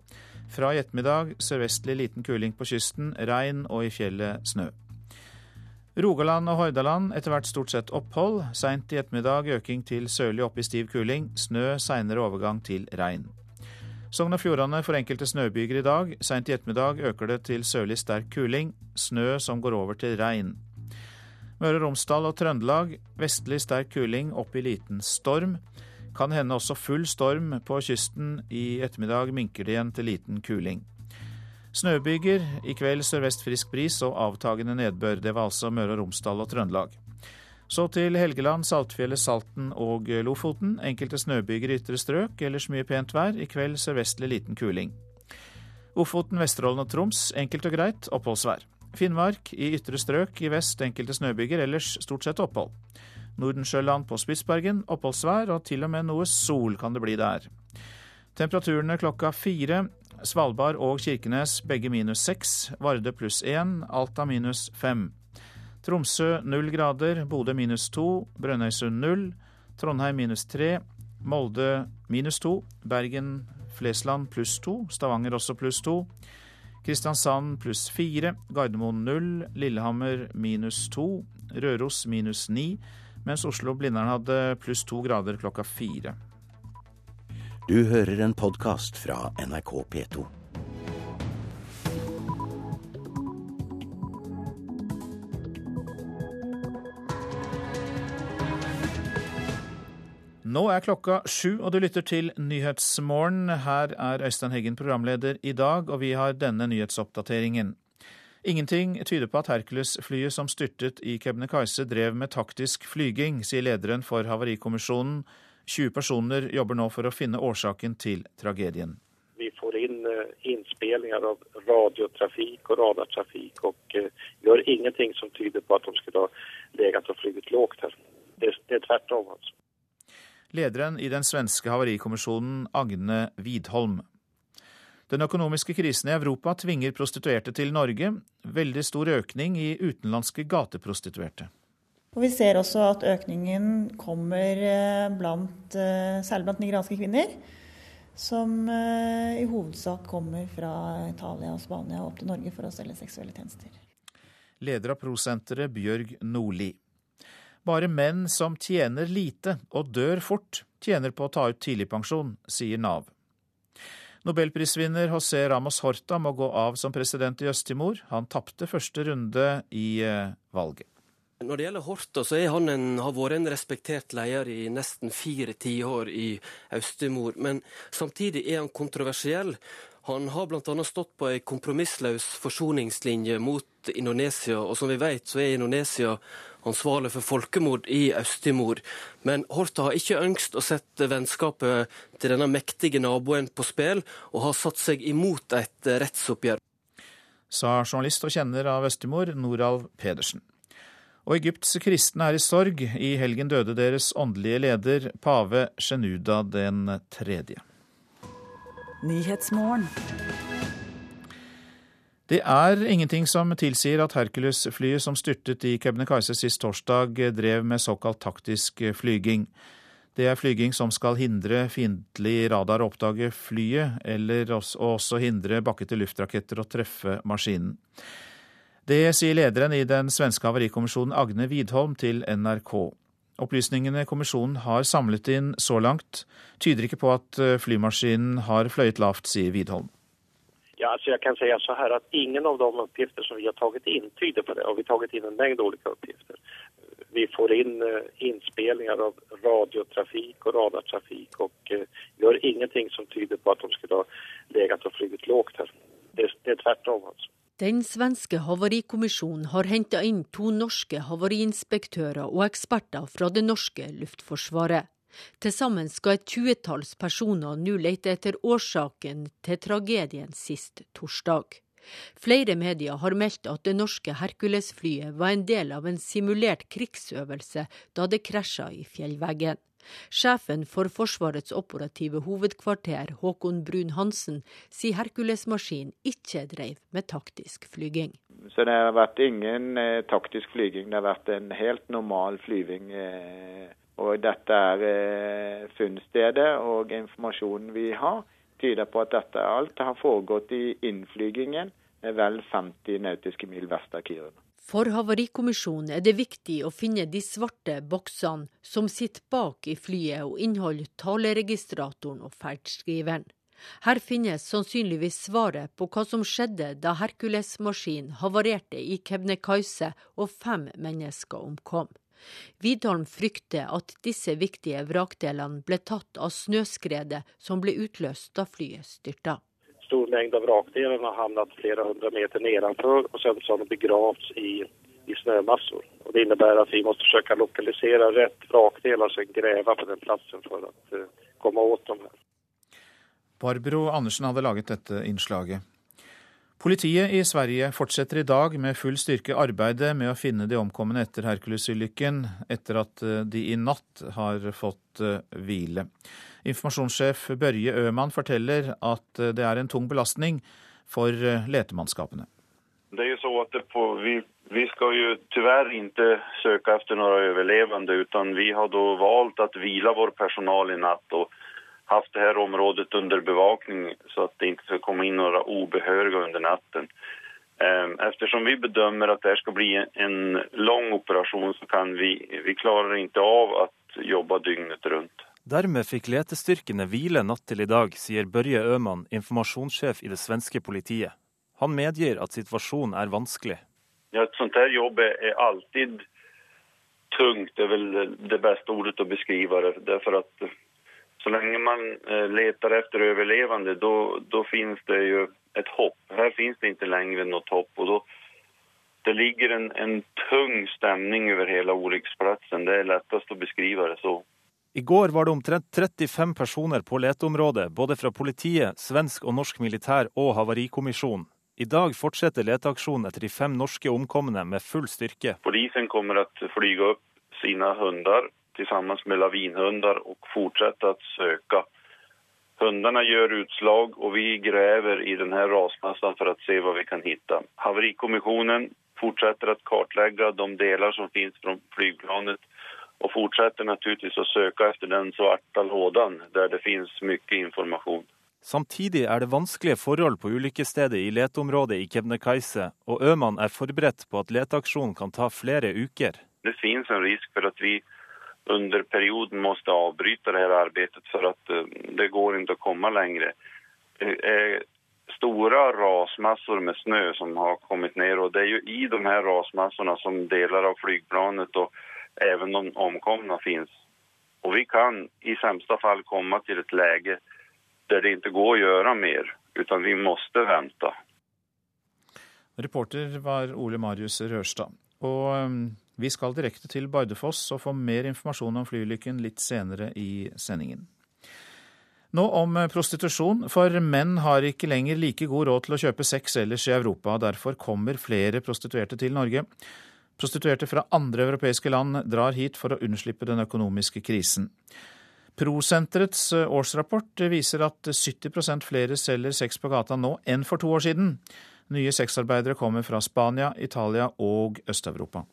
Fra i ettermiddag sørvestlig liten kuling på kysten, regn og i fjellet snø. Rogaland og Hordaland etter hvert stort sett opphold. Seint i ettermiddag øking til sørlig opp i stiv kuling. Snø, seinere overgang til regn. Sogn og Fjordane får enkelte snøbyger i dag. Seint i ettermiddag øker det til sørlig sterk kuling. Snø som går over til regn. Møre og Romsdal og Trøndelag vestlig sterk kuling opp i liten storm. Kan hende også full storm på kysten. I ettermiddag minker det igjen til liten kuling. Snøbyger, i kveld sørvest frisk bris og avtagende nedbør. Det var altså Møre og Romsdal og Trøndelag. Så til Helgeland, Saltfjellet, Salten og Lofoten. Enkelte snøbyger i ytre strøk, ellers mye pent vær. I kveld sørvestlig liten kuling. Ofoten, Vesterålen og Troms enkelt og greit oppholdsvær. Finnmark i ytre strøk i vest enkelte snøbyger, ellers stort sett opphold. Nordensjøland på Spitsbergen oppholdsvær, og til og med noe sol kan det bli der. Temperaturene klokka fire. Svalbard og Kirkenes begge minus seks. Varde pluss én. Alta minus fem. Tromsø null grader. Bodø minus to. Brønnøysund null. Trondheim minus tre. Molde minus to. Bergen, Flesland pluss to. Stavanger også pluss to. Kristiansand pluss fire, Gardermoen null, Lillehammer minus to, Røros minus ni, mens Oslo-Blindern hadde pluss to grader klokka fire. Du hører en podkast fra NRK P2. Nå er klokka sju, og du lytter til Nyhetsmorgen. Her er Øystein Heggen programleder i dag, og vi har denne nyhetsoppdateringen. Ingenting tyder på at Hercules-flyet som styrtet i Kebnekaise drev med taktisk flyging, sier lederen for Havarikommisjonen. 20 personer jobber nå for å finne årsaken til tragedien. Vi får inn eh, innspillinger av radiotrafikk og radartrafikk, og uh, gjør ingenting som tyder på at de skulle ha ligget og flyget lavt her. Det, det er tvert om. altså. Lederen i den svenske havarikommisjonen, Agne Widholm. Den økonomiske krisen i Europa tvinger prostituerte til Norge. Veldig stor økning i utenlandske gateprostituerte. Og vi ser også at økningen kommer eh, blant, eh, særlig blant nigerianske kvinner. Som eh, i hovedsak kommer fra Italia og Spania opp til Norge for å selge seksuelle tjenester. Leder av Prosenteret, Bjørg Nordli. Bare menn som tjener lite og dør fort, tjener på å ta ut tidligpensjon, sier Nav. Nobelprisvinner José Ramos Horta må gå av som president i Øst-Timor. Han tapte første runde i eh, valget. Når det gjelder Horta, så han en, har vært en respektert leder i nesten fire tiår i Øst-Timor. Men samtidig er han kontroversiell. Han har bl.a. stått på ei kompromissløs forsoningslinje mot Indonesia, og som vi vet så er Indonesia ansvarlig for folkemord i Øst-Timor. Men Horta har ikke ønskt å sette vennskapet til denne mektige naboen på spill, og har satt seg imot et rettsoppgjør. Sa journalist og kjenner av Øst-Timor, Noralv Pedersen. Og Egypts kristne er i sorg. I helgen døde deres åndelige leder, pave Shenuda den tredje. Det er ingenting som tilsier at Hercules-flyet som styrtet i Kebnekaise sist torsdag, drev med såkalt taktisk flyging. Det er flyging som skal hindre fiendtlig radar å oppdage flyet, eller også hindre bakkete luftraketter å treffe maskinen. Det sier lederen i den svenske havarikommisjonen Agne Widholm til NRK. Opplysningene kommisjonen har samlet inn så langt, tyder ikke på at flymaskinen har fløyet lavt, sier Widholm. Ja, alltså jag kan säga så här att ingen av de uppgifter som vi har tagit in tyder på det. Och vi har tagit in en mängd olika uppgifter. Vi får in eh, inspelningar av radiotrafik och radartrafik och eh, gör ingenting som tyder på att de skulle ha legat och flugit lågt her. Det, det är tvärtom alltså. Den svenske havarikommisjonen har henta inn to norske havariinspektører og eksperter fra det norske luftforsvaret. Til sammen skal et tjuetalls personer nå lete etter årsaken til tragedien sist torsdag. Flere medier har meldt at det norske Hercules-flyet var en del av en simulert krigsøvelse da det krasja i fjellveggen. Sjefen for Forsvarets operative hovedkvarter, Håkon Brun-Hansen, sier Hercules-maskinen ikke drev med taktisk flyging. Så det har vært ingen eh, taktisk flyging, det har vært en helt normal flyving. Eh, og dette er eh, funnstedet, og informasjonen vi har, tyder på at dette alt har foregått i innflygingen vel 50 nautiske mil vest av Kiruna. For Havarikommisjonen er det viktig å finne de svarte boksene som sitter bak i flyet og inneholder taleregistratoren og ferdskriveren. Her finnes sannsynligvis svaret på hva som skjedde da Hercules-maskinen havarerte i Kebnekaise og fem mennesker omkom. Widholm frykter at disse viktige vrakdelene ble tatt av snøskredet som ble utløst da flyet styrta. Stor mengde av vrakdelene har havnet flere hundre meter nedenfor, og så har de begravd i, i snømasser. Og det innebærer at vi må forsøke å lokalisere rett vrakdel, altså grave på den plassen for å uh, komme åt dem. her. Barbro Andersen hadde laget dette innslaget. Politiet i Sverige fortsetter i dag med full styrke arbeidet med å finne de omkomne etter Hercules-ulykken, etter at eh, de i natt har fått eh, hvile. Informasjonssjef Børje Øman forteller at eh, det er en tung belastning for letemannskapene. Det er jo så at på, vi, vi, skal jo dessverre ikke søke etter noen overlevende, men vi har da valgt å hvile vår personal i natt. og haft det här området under bevakning så att det inte ska komma in några obehöriga under natten. Ehm, eftersom vi bedömer att det här ska bli en lång operation så kan vi, vi klarar inte av att jobba dygnet runt. Dermed fikk letestyrkene hvile natt til i dag, sier Børje Øman, informasjonssjef i det svenske politiet. Han medgir at situasjonen er vanskelig. Ja, et sånt her jobb er alltid tungt, det er vel det beste ordet å beskrive det. Derfor att så lenge man leter etter overlevende, da då, då det jo et hopp. Her finnes det ikke lenger noe hopp. Och då, det ligger en, en tung stemning over hele ulykkesplassen. Det er lettest å beskrive det så. I går var det omtrent 35 personer på leteområdet, både fra politiet, svensk og norsk militær og Havarikommisjonen. I dag fortsetter leteaksjonen etter de fem norske omkomne med full styrke. Polisen kommer til å fly opp sine hundar tillsammans med lavinhundar och fortsätta att söka. Hundarna gör utslag och vi gräver i den här rasmassan för att se vad vi kan hitta. Haverikommissionen fortsätter att kartlägga de delar som finns från flygplanet och fortsätter naturligtvis att söka efter den svarta lådan där det finns mycket information. Samtidig er det vanskelige forhold på ulykkesstedet i leteområdet i Kebnekaise, og Øman er forberedt på at leteaksjonen kan ta flere uker. Det finnes en risk for at vi under perioden måste avbryta det här arbetet för att eh, det går inte att komma längre. Det är stora rasmassor med snö som har kommit ner och det är ju i de här rasmassorna som delar av flygplanet och även de omkomna finns. Och vi kan i sämsta fall komma till ett läge där det inte går att göra mer, utan vi måste vänta. Reporter var Ole Marius Rørstad. Og um, vi skal direkte til Bardufoss og få mer informasjon om flyulykken litt senere i sendingen. Nå om prostitusjon, for menn har ikke lenger like god råd til å kjøpe sex ellers i Europa. Derfor kommer flere prostituerte til Norge. Prostituerte fra andre europeiske land drar hit for å unnslippe den økonomiske krisen. Prosenterets årsrapport viser at 70% flere selger sex på gata nå enn for to år siden. Nye sexarbeidere kommer fra Spania, Italia og Øst-Europa.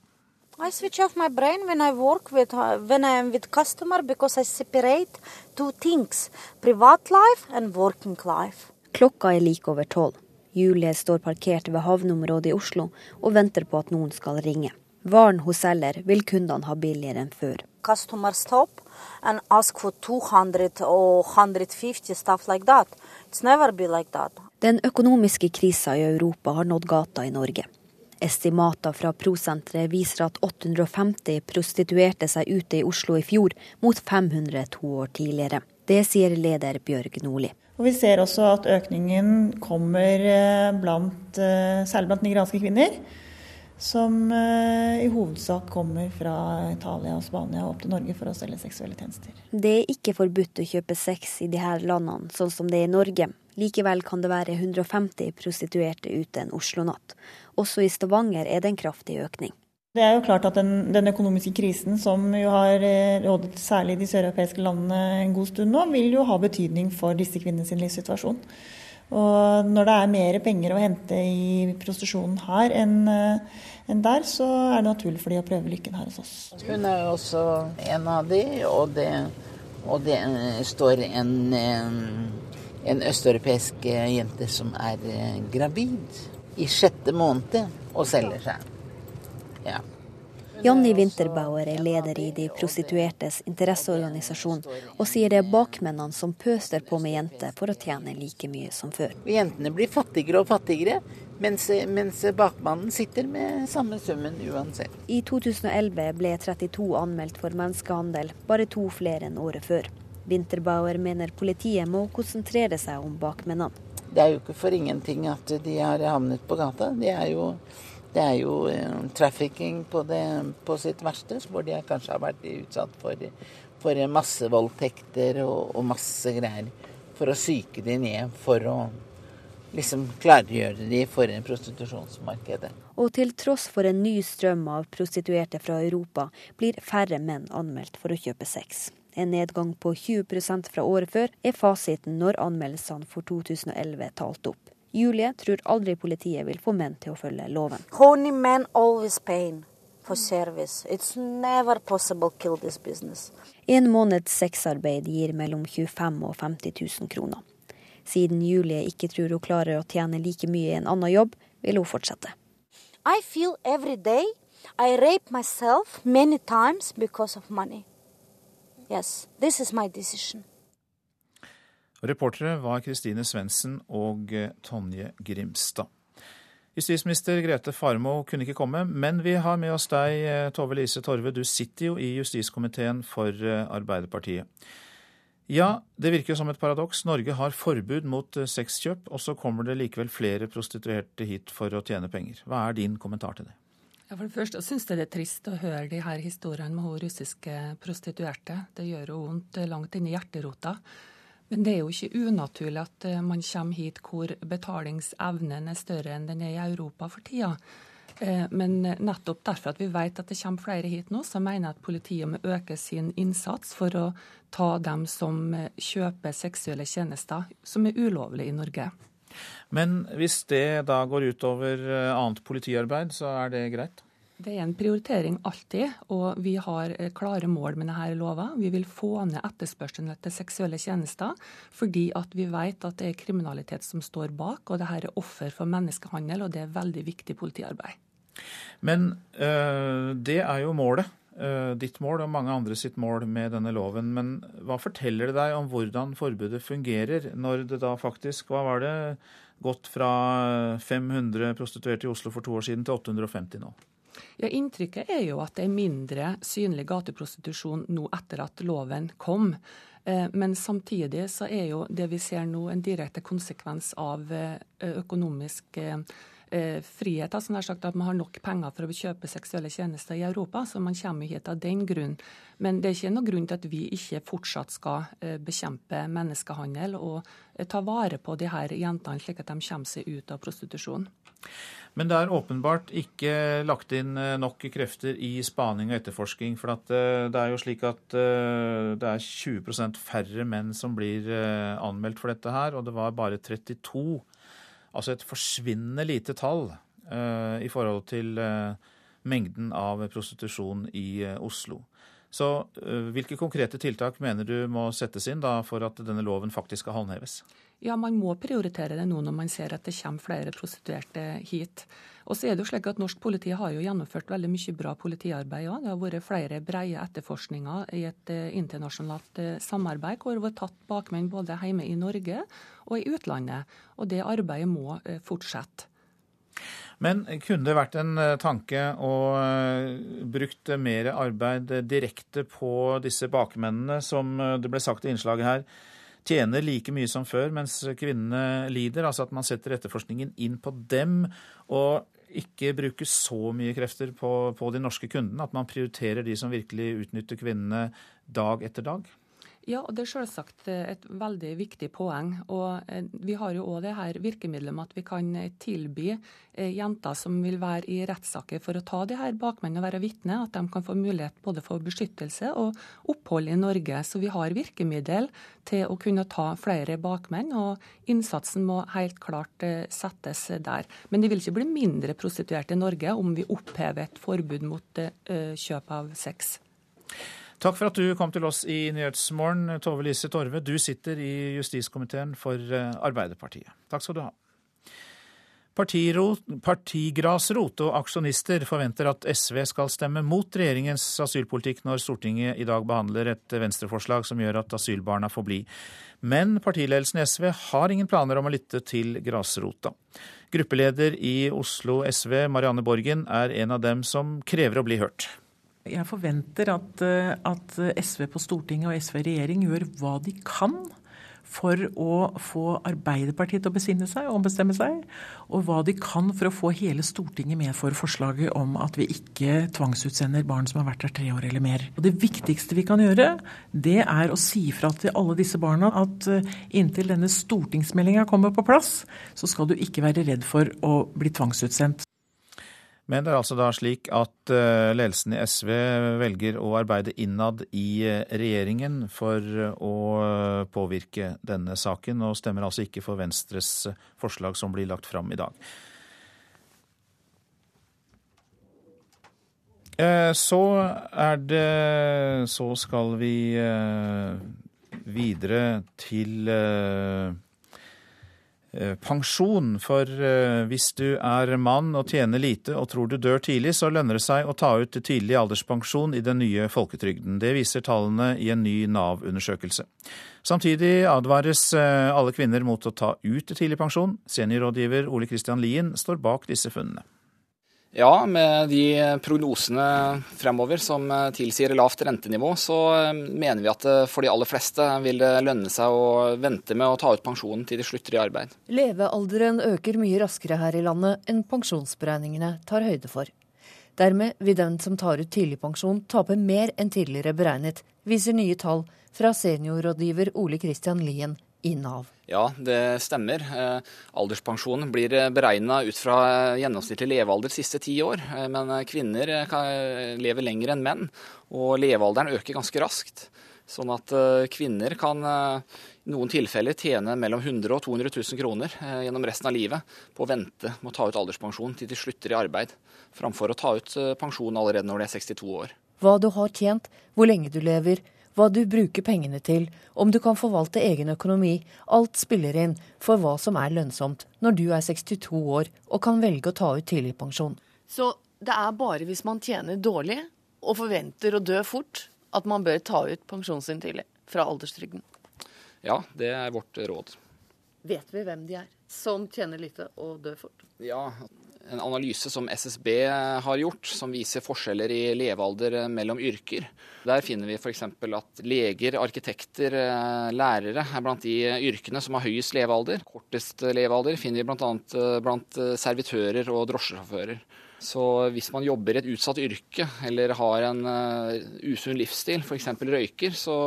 I switch off my brain when I work with when I am with customer because I separate two things: privat life and working life. Klokka er like over tolv. Julie står parkert ved havneområdet i Oslo og venter på at noen skal ringe. Varen hun selger vil kundene ha billigere enn før. Customer stop and ask for 200 or 150 stuff like that. It's never be like that. Den økonomiske krisa i Europa har nådd gata i Norge. Estimater fra Prosenteret viser at 850 prostituerte seg ute i Oslo i fjor, mot 500 to år tidligere. Det sier leder Bjørg Nordli. Og Vi ser også at økningen kommer blant, særlig blant nigerianske kvinner. Som i hovedsak kommer fra Italia og Spania og opp til Norge for å selge seksuelle tjenester. Det er ikke forbudt å kjøpe sex i disse landene, sånn som det er i Norge. Likevel kan det være 150 prostituerte ute en Oslo-natt. Også i Stavanger er det en kraftig økning. Det er jo klart at den, den økonomiske krisen som jo har rådet særlig de søreuropeiske landene en god stund nå, vil jo ha betydning for disse kvinnenes livssituasjon. Og når det er mer penger å hente i prostitusjonen her enn enn der, så er det naturlig for de å prøve lykken her hos oss. Hun er jo også en av de, og det, og det står en en østeuropeisk jente som er gravid i sjette måned og selger seg. Ja. Janni Winterbauer er leder i de prostituertes interesseorganisasjon, og sier det er bakmennene som pøster på med jenter for å tjene like mye som før. Jentene blir fattigere og fattigere, mens, mens bakmannen sitter med samme summen uansett. I 2011 ble 32 anmeldt for menneskehandel, bare to flere enn året før. Winterbauer mener politiet må konsentrere seg om bakmennene. Det er jo ikke for ingenting at de har havnet på gata. Det er jo, det er jo uh, trafficking på, det, på, sitt verste, hvor de kanskje har vært utsatt for, for massevoldtekter og, og masse greier. For å psyke de ned, for å liksom klargjøre de for prostitusjonsmarkedet. Og til tross for en ny strøm av prostituerte fra Europa, blir færre menn anmeldt for å kjøpe sex. En nedgang på 20% fra året før er fasiten når anmeldelsene for 2011 er talt opp. Julie tror aldri politiet vil få menn til å følge loven. Horny men always pain. for service. It's never possible kill this business. En måneds sexarbeid gir mellom 25 og 50 000 kroner. Siden Julie ikke tror hun klarer å tjene like mye i en annen jobb, vil hun fortsette. I feel every day I rape myself many times because of money. Yes, this is my decision. Reportere var Kristine Svendsen og Tonje Grimstad. Justisminister Grete Farmo kunne ikke komme, men vi har med oss deg, Tove Lise Torve. Du sitter jo i justiskomiteen for Arbeiderpartiet. Ja, det virker som et paradoks. Norge har forbud mot sexkjøp, og så kommer det likevel flere prostituerte hit for å tjene penger. Hva er din kommentar til det? For det første syns jeg det er trist å høre de her historiene med hun russiske prostituerte. Det gjør jo vondt langt inn i hjerterota. Men det er jo ikke unaturlig at eh, man kommer hit hvor betalingsevnen er større enn den er i Europa for tida. Eh, men nettopp derfor at vi vet at det kommer flere hit nå, så mener jeg at politiet må øke sin innsats for å ta dem som eh, kjøper seksuelle tjenester som er ulovlige i Norge. Men hvis det da går utover annet politiarbeid, så er det greit? Det er en prioritering alltid, og vi har eh, klare mål med denne lova. Vi vil få ned etterspørselen etter seksuelle tjenester, fordi vi vet at det er kriminalitet som står bak, og dette er offer for menneskehandel, og det er veldig viktig politiarbeid. Men øh, det er jo målet. Øh, ditt mål og mange andre sitt mål med denne loven. Men hva forteller det deg om hvordan forbudet fungerer, når det da faktisk Hva var det? Gått fra 500 prostituerte i Oslo for to år siden til 850 nå? Ja, Inntrykket er jo at det er mindre synlig gateprostitusjon nå etter at loven kom. Eh, men samtidig så er jo det vi ser nå en direkte konsekvens av eh, økonomisk eh, frihet. altså nær sagt At man har nok penger for å kjøpe seksuelle tjenester i Europa. Så man kommer hit av den grunn. Men det er ikke noen grunn til at vi ikke fortsatt skal bekjempe menneskehandel og ta vare på de her jentene, slik at de kommer seg ut av prostitusjon. Men det er åpenbart ikke lagt inn eh, nok krefter i spaning og etterforsking. For eh, det er jo slik at eh, det er 20% færre menn som blir anmeldt for dette her, og det var bare 32. Altså et forsvinnende lite tall i forhold til mengden av prostitusjon i Oslo. Så hvilke konkrete tiltak mener du må settes inn da for at denne loven faktisk skal håndheves? Ja, man må prioritere det nå når man ser at det kommer flere prostituerte hit. Og så er det jo slik at Norsk politi har jo gjennomført veldig mye bra politiarbeid òg. Det har vært flere breie etterforskninger i et uh, internasjonalt uh, samarbeid hvor det har tatt bakmenn både hjemme i Norge og i utlandet. Og det arbeidet må fortsette. Men kunne det vært en tanke å brukt mer arbeid direkte på disse bakmennene, som det ble sagt i innslaget her? tjener like mye som før, mens kvinnene lider. Altså at man setter etterforskningen inn på dem, og ikke bruker så mye krefter på, på de norske kundene. At man prioriterer de som virkelig utnytter kvinnene dag etter dag. Ja, og det er selvsagt eh, et veldig viktig poeng. Og eh, vi har jo òg det her virkemidlet med at vi kan eh, tilby jenter som vil være i rettssaker for å ta de her bakmennene og være vitne, at de kan få mulighet både for beskyttelse og opphold i Norge. Så vi har virkemiddel til å kunne ta flere bakmenn, og innsatsen må helt klart settes der. Men det vil ikke bli mindre prostituerte i Norge om vi opphever et forbud mot kjøp av sex. Takk for at du kom til oss i Nyhetsmorgen, Tove Lise Torve. Du sitter i justiskomiteen for eh, Arbeiderpartiet. Takk skal du ha. Partigrasrot og aksjonister forventer at SV skal stemme mot regjeringens asylpolitikk når Stortinget i dag behandler et venstreforslag som gjør at asylbarna får bli. Men partiledelsen i SV har ingen planer om å lytte til grasrota. Gruppeleder i Oslo SV, Marianne Borgen, er en av dem som krever å bli hørt. Jeg forventer at, eh, at, SV på Stortinget og SV i regjering gjør hva de kan for å få Arbeiderpartiet til å besinne seg og ombestemme seg, og hva de kan for å få hele Stortinget med for forslaget om at vi ikke tvangsutsender barn som har vært her tre år eller mer. Og Det viktigste vi kan gjøre, det er å si fra til alle disse barna at eh, inntil denne stortingsmeldinga kommer på plass, så skal du ikke være redd for å bli tvangsutsendt. Men det er altså da slik at eh, ledelsen i SV velger å arbeide innad i eh, regjeringen for å eh, påvirke denne saken, og stemmer altså ikke for Venstres forslag som blir lagt fram i dag. Så er det Så skal vi videre til pensjon. For hvis du er mann og tjener lite og tror du dør tidlig, så lønner det seg å ta ut tidlig alderspensjon i den nye folketrygden. Det viser tallene i en ny Nav-undersøkelse. Samtidig advares alle kvinner mot å ta ut tidlig pensjon. Seniorrådgiver Ole Kristian Lien står bak disse funnene. Ja, med de prognosene fremover som eh, tilsier lavt rentenivå, så eh, mener vi at eh, for de aller fleste vil det lønne seg å vente med å ta ut pensjonen til de slutter i arbeid. Levealderen øker mye raskere her i landet enn pensjonsberegningene tar høyde for. Dermed vil den som tar ut tidligpensjon tape mer enn tidligere beregnet, viser nye tall fra seniorrådgiver Ole Kristian Lien i Nav. Ja, det stemmer. Eh, alderspensjonen blir eh, beregna ut fra eh, gjennomsnittlig levealder de siste ti år. Men kvinner lever lenger enn menn, og levealderen øker ganske raskt. Sånn at kvinner kan i noen tilfeller tjene mellom 100 og 200 000 kroner gjennom resten av livet på å vente med å ta ut alderspensjon til de slutter i arbeid, framfor å ta ut pensjon allerede når de er 62 år. Hva du har tjent, hvor lenge du lever, hva du bruker pengene til, om du kan forvalte egen økonomi. Alt spiller inn for hva som er lønnsomt når du er 62 år og kan velge å ta ut tidligpensjon. Så det er bare hvis man tjener dårlig og forventer å dø fort, at man bør ta ut pensjonen sin tidlig fra alderstrygden? Ja, det er vårt råd. Vet vi hvem de er som tjener lite og dør fort? Ja, en analyse som SSB har gjort, som viser forskjeller i levealder mellom yrker. Der finner vi f.eks. at leger, arkitekter, eh, lærere er blant de yrkene som har høyest levealder. Kortest levealder finner vi bl.a. Eh, blant eh, servitører og drosjesjåfører. Så hvis man jobber i et utsatt yrke eller har en usunn livsstil, f.eks. røyker, så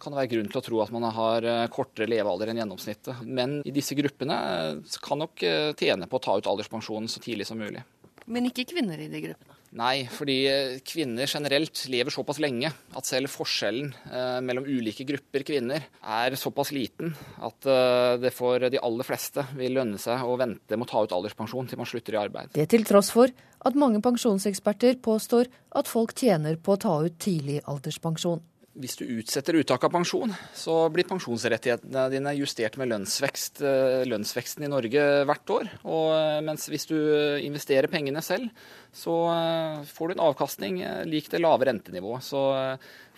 kan det være grunn til å tro at man har eh, kortere levealder enn gjennomsnittet. Men i disse gruppene eh, kan nok eh, tjene på å ta ut alderspensjonen så tidlig som mulig. Men ikke kvinner i de gruppene? Nei, fordi kvinner generelt lever såpass lenge at selv forskjellen eh, mellom ulike grupper kvinner er såpass liten at eh, det for de aller fleste vil lønne seg å vente med å ta ut alderspensjon til man slutter i arbeid. Det til tross for at mange pensjonseksperter påstår at folk tjener på å ta ut tidlig alderspensjon hvis du utsetter uttak av pensjon, så blir pensjonsrettighetene dine justert med lønnsvekst, eh, lønnsveksten i Norge hvert år. Og eh, mens hvis du investerer pengene selv, så eh, får du en avkastning lik det lave rentenivået. Så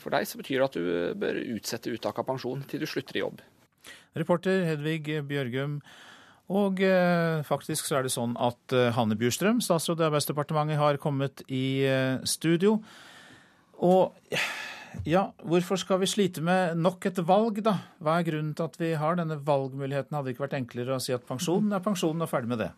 for deg så betyr det at du bør utsette uttak av pensjon til du slutter i jobb. Reporter Hedvig Bjørgum. Og faktisk så er det sånn at Hanne Bjurstrøm, statsråd i Arbeidsdepartementet, har kommet i studio. Og ja, hvorfor skal vi slite med nok et valg, da? Hva er grunnen til at vi har denne valgmuligheten? Hadde det ikke vært enklere å si at pensjonen er pensjonen, og ferdig med det?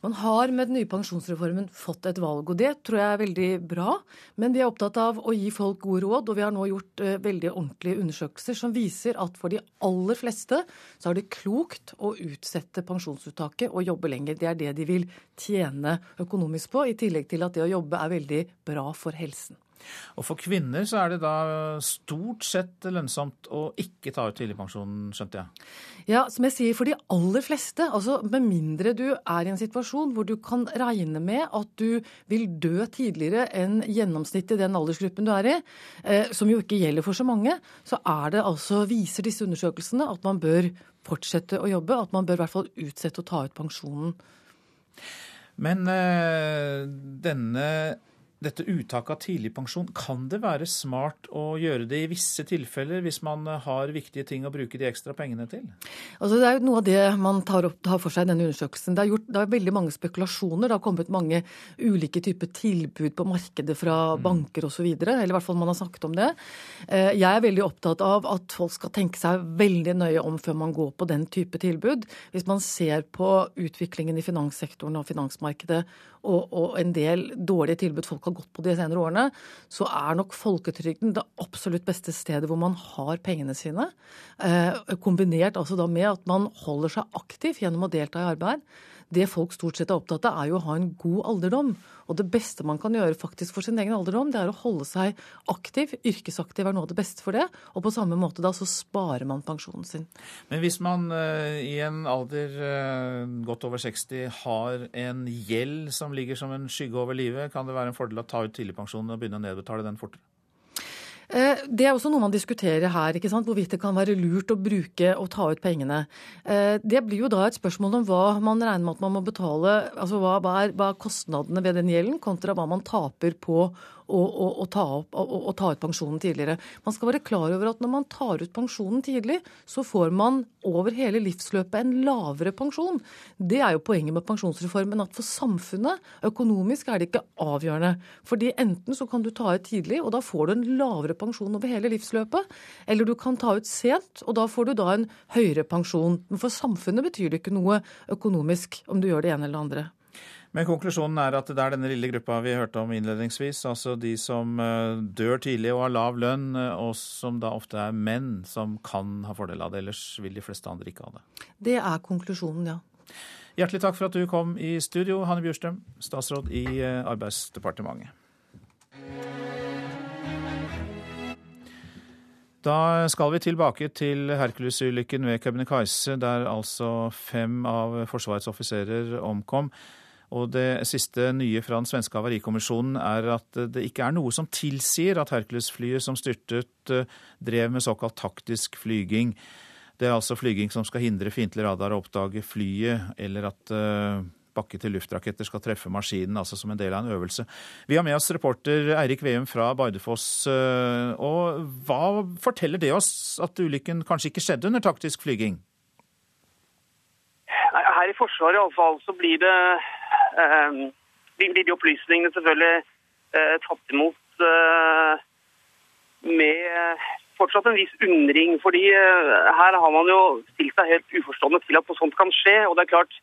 Man har med den nye pensjonsreformen fått et valg, og det tror jeg er veldig bra. Men vi er opptatt av å gi folk gode råd, og vi har nå gjort uh, veldig ordentlige undersøkelser som viser at for de aller fleste så er det klokt å utsette pensjonsuttaket og jobbe lenger. Det er det de vil tjene økonomisk på, i tillegg til at det å jobbe er veldig bra for helsen. Og For kvinner så er det da stort sett lønnsomt å ikke ta ut tidligpensjonen, skjønte jeg? Ja, som jeg sier, for de aller fleste. altså Med mindre du er i en situasjon hvor du kan regne med at du vil dø tidligere enn gjennomsnittet i den aldersgruppen du er i, eh, som jo ikke gjelder for så mange, så er det altså, viser disse undersøkelsene at man bør fortsette å jobbe. At man bør i hvert fall utsette å ta ut pensjonen. Men øh, denne dette uttaket av tidligpensjon, kan det være smart å gjøre det i visse tilfeller, hvis man har viktige ting å bruke de ekstra pengene til? Altså, det er jo noe av det man tar, opp, tar for seg i denne undersøkelsen. Det er, gjort, det er, veldig mange spekulasjoner. Det har kommet mange ulike typer tilbud på markedet fra mm. banker osv. Eller i hvert fall man har snakket om det. Eh, jeg er veldig opptatt av at folk skal tenke seg veldig nøye om før man går på den type tilbud. Hvis man ser på utviklingen i finanssektoren og finansmarkedet og, og en del dårlige tilbud folk har gått på de senere årene, så er nok folketrygden det absolutt beste stedet hvor man har pengene sine. Eh, kombinert altså da med at man holder seg aktiv gjennom å delta i arbeid. Det folk stort sett er opptatt av, er jo å ha en god alderdom. Og det beste man kan gjøre faktisk for sin egen alderdom, det er å holde seg aktiv. Yrkesaktiv er noe av det beste for det. Og på samme måte da så sparer man pensjonen sin. Men hvis man uh, i en alder uh, godt over 60 har en gjeld som ligger som en skygge over livet, kan det være en fordel å ta ut tidligpensjonen og begynne å nedbetale den fortere? Eh, det er også noe man diskuterer her, ikke sant? hvorvidt det kan være lurt å bruke og ta ut pengene. Det blir jo da et spørsmål om hva man regner med at man må betale, altså hva er, hva er kostnadene ved den gjelden, kontra hva man taper på å, å, å, ta, opp, å, ta, ut pensjonen tidligere. Man skal være klar over at når man tar ut pensjonen tidlig, så får man over hele livsløpet en lavere pensjon. Det er jo poenget med pensjonsreformen, at for samfunnet, økonomisk, er det ikke avgjørende. Fordi enten så kan du ta ut tidlig, og da får du en lavere pensjon over hele livsløpet, eller du kan ta ut sent, og da får du da en høyere pensjon. Men for samfunnet betyr det ikke noe økonomisk om du gjør det ene eller det andre. Men konklusjonen er at det er denne lille gruppa vi hørte om innledningsvis, altså de som eh, dør tidlig og har lav lønn, eh, og som da ofte er menn, som kan ha fordel av det. Ellers vil de fleste andre ikke ha det. Det er konklusjonen, ja. Hjertelig takk for at du kom i studio, Hanne Bjurstrøm, statsråd i eh, Arbeidsdepartementet. Da skal vi tilbake til Hercules-ulykken ved Kebnekaise, der altså fem av Forsvarets offiserer omkom. Og det siste nye fra den svenske havarikommisjonen er at det ikke er noe som tilsier at Hercules-flyet som styrtet, eh, drev med såkalt taktisk flyging. Det er altså flyging som skal hindre fiendtlig radar å oppdage flyet, eller at uh, bakke til luftraketter skal treffe maskinen, altså som en del av en øvelse. Vi har med oss reporter Eirik Veum fra Bardufoss. Uh, og hva forteller det oss at ulykken kanskje ikke skjedde under taktisk flyging? Her i Forsvaret iallfall så blir det blir de opplysningene selvfølgelig eh, tatt imot eh, med fortsatt en viss undring. fordi eh, her har man jo stilt seg helt uforstående til at noe sånt kan skje. og det er klart,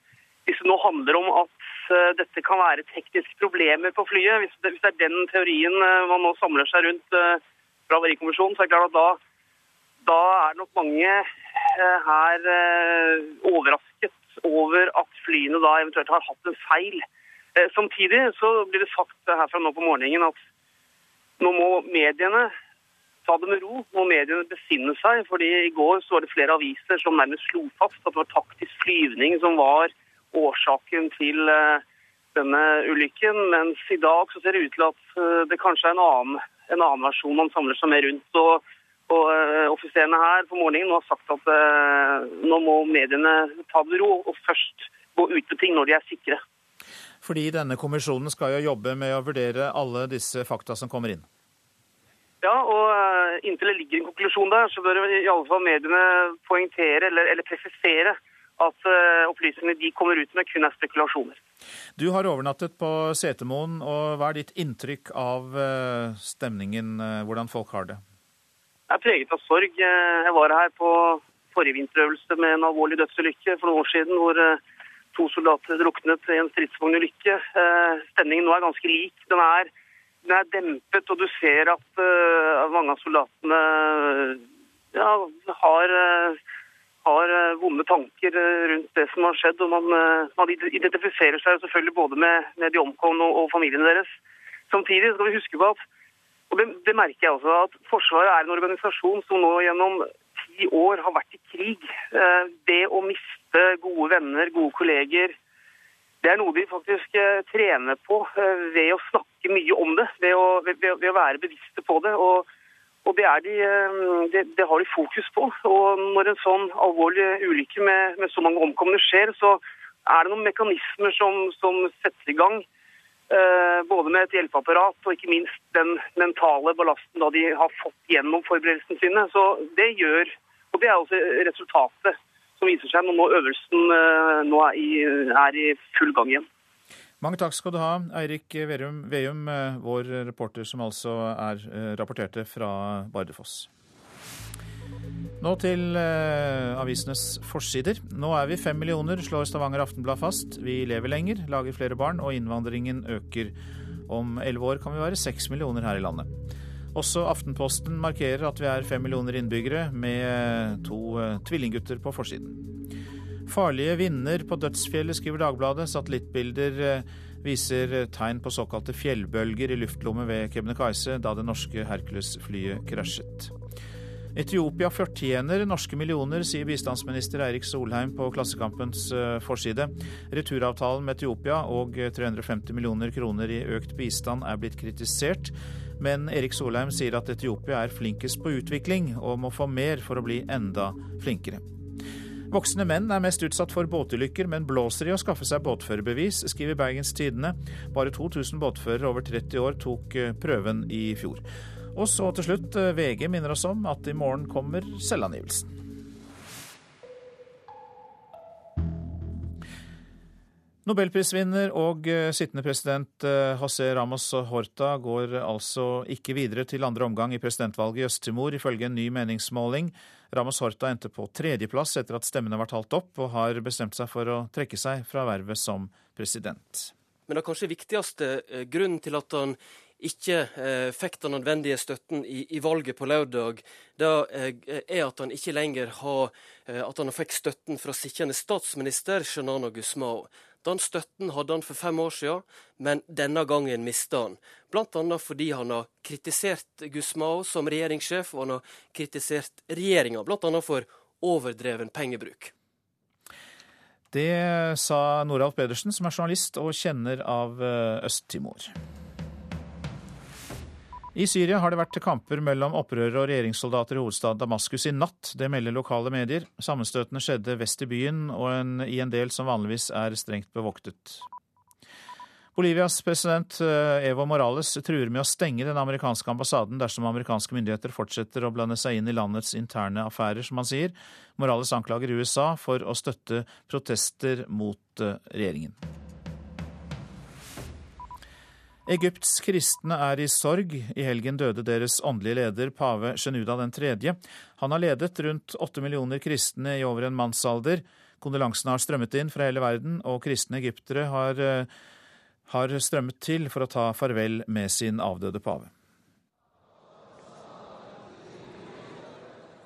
Hvis det nå handler om at dette kan være tekniske problemer på flyet, hvis det, hvis det er den teorien man nå samler seg rundt fra Havarikommisjonen, så er det klart at da, da er nok mange her overrasket over at flyene da eventuelt har hatt en feil. Eh, samtidig så blir det sagt herfra nå på morgenen at nå må mediene ta det med ro. Nå Må mediene besinne seg. fordi I går så var det flere aviser som nærmest slo fast at det var taktisk flyvning som var årsaken til eh, denne ulykken. Mens i dag så ser det ut til at eh, det kanskje er en annen, en annen versjon man samler seg med rundt. og og uh, Offiserene her på morgenen har sagt at uh, nå må mediene ta det ro og først gå ut på ting når de er sikre. Fordi denne kommisjonen skal jo jobbe med å vurdere alle disse fakta som kommer inn? Ja, og uh, inntil det ligger en konklusjon der, så bør i alle fall mediene poengtere eller, eller presisere at opplysningene de kommer ut med, kun er spekulasjoner. Du har overnattet på Setermoen, og hva er ditt inntrykk av stemningen, hvordan folk har det? Er preget av sorg. Jeg var her på forrige vinterøvelse med en alvorlig dødsulykke for noen år siden, hvor eh, to soldater druknet i en stridsvognulykke. Eh, stemningen nå er ganske lik. Den er, den er dempet, og du ser at mange av soldatene ja, har, har, vonde tanker rundt det som har skjedd. og Man, man identifiserer seg selvfølgelig både med, med de omkomne og, og familiene deres. Samtidig skal vi huske på at og det, det, merker jeg også, at Forsvaret er en organisasjon som nå gjennom ti år har vært i krig. Eh, det å miste gode venner, gode kolleger, det er noe de faktisk eh, trener på eh, ved å snakke mye om det. Ved å, ved, ved å være bevisste på det. Og, og det, de, det, det, har de fokus på. Og når en sånn alvorlig ulykke med, med så mange omkomne skjer, så er det noen mekanismer som, som setter i gang både med et hjelpeapparat og ikke minst den mentale ballasten da de har fått gjennom forberedelsene sine. Så det gjør, og det er også resultatet som viser seg når øvelsen eh, nå er i, er i full gang igjen. Mange takk skal du ha, Eirik Veum, eh, vår reporter som altså er rapporterte fra Bardufoss. Nå til eh, avisenes forsider. Nå er vi fem millioner, slår Stavanger Aftenblad fast. Vi lever lenger, lager flere barn, og innvandringen øker. Om elleve år kan vi være seks millioner her i landet. Også Aftenposten markerer at vi er fem millioner innbyggere, med to eh, tvillinggutter på forsiden. Farlige vinder på dødsfjellet, skriver Dagbladet. Satellittbilder eh, viser tegn på såkalte fjellbølger i luftlommet ved Kebnekaise da det norske Hercules-flyet krasjet. Etiopia fortjener norske millioner, sier bistandsminister Eirik Solheim på Klassekampens eh, forside. Returavtalen med Etiopia og 350 millioner kroner i økt bistand er blitt kritisert, men Erik Solheim sier at Etiopia er flinkest på utvikling og må få mer for å bli enda flinkere. Voksne menn er mest utsatt for båtulykker, men blåser i å skaffe seg båtførerbevis, skriver Bergens Tidende. Bare 2000 båtførere over 30 år tok eh, prøven i fjor. Og så til slutt, eh, VG minner oss om at i morgen kommer selvangivelsen. Nobelprisvinner og eh, sittende president eh, José Ramos Horta går altså ikke videre til andre omgang i presidentvalget i Øst-Timor, ifølge en ny meningsmåling. Ramos Horta endte på tredjeplass etter at stemmene var talt opp, og har bestemt seg for å trekke seg fra vervet som president. Men det kanskje viktigste grunnen til at han ikke eh, fikk den nødvendige støtten i, i, valget på lørdag, det eh, er at han ikke lenger har eh, at han fikk støtten fra sittende statsminister Shanano Gusmao. Den støtten hadde han for fem år siden, men denne gangen mista han. Bl.a. fordi han har kritisert Gusmao som regjeringssjef, og han har kritisert regjeringa, bl.a. for overdreven pengebruk. Det sa Noralf Pedersen, som er journalist og kjenner av eh, Øst-Timor. I Syria har det vært kamper mellom opprørere og regjeringssoldater i hovedstaden Damaskus i natt. Det melder lokale medier. Sammenstøtene skjedde vest i byen og en, i en del som vanligvis er strengt bevoktet. Bolivias president eh, Evo Morales truer med å stenge den amerikanske ambassaden dersom amerikanske myndigheter fortsetter å blande seg inn i landets interne affærer, som han sier. Morales anklager USA for å støtte protester mot eh, regjeringen. Egypts kristne er i sorg. I helgen døde deres åndelige leder, pave Genuda 3. Han har ledet rundt åtte millioner kristne i over en mannsalder. Kondolansene har strømmet inn fra hele verden, og kristne egyptere har, eh, har strømmet til for å ta farvel med sin avdøde pave.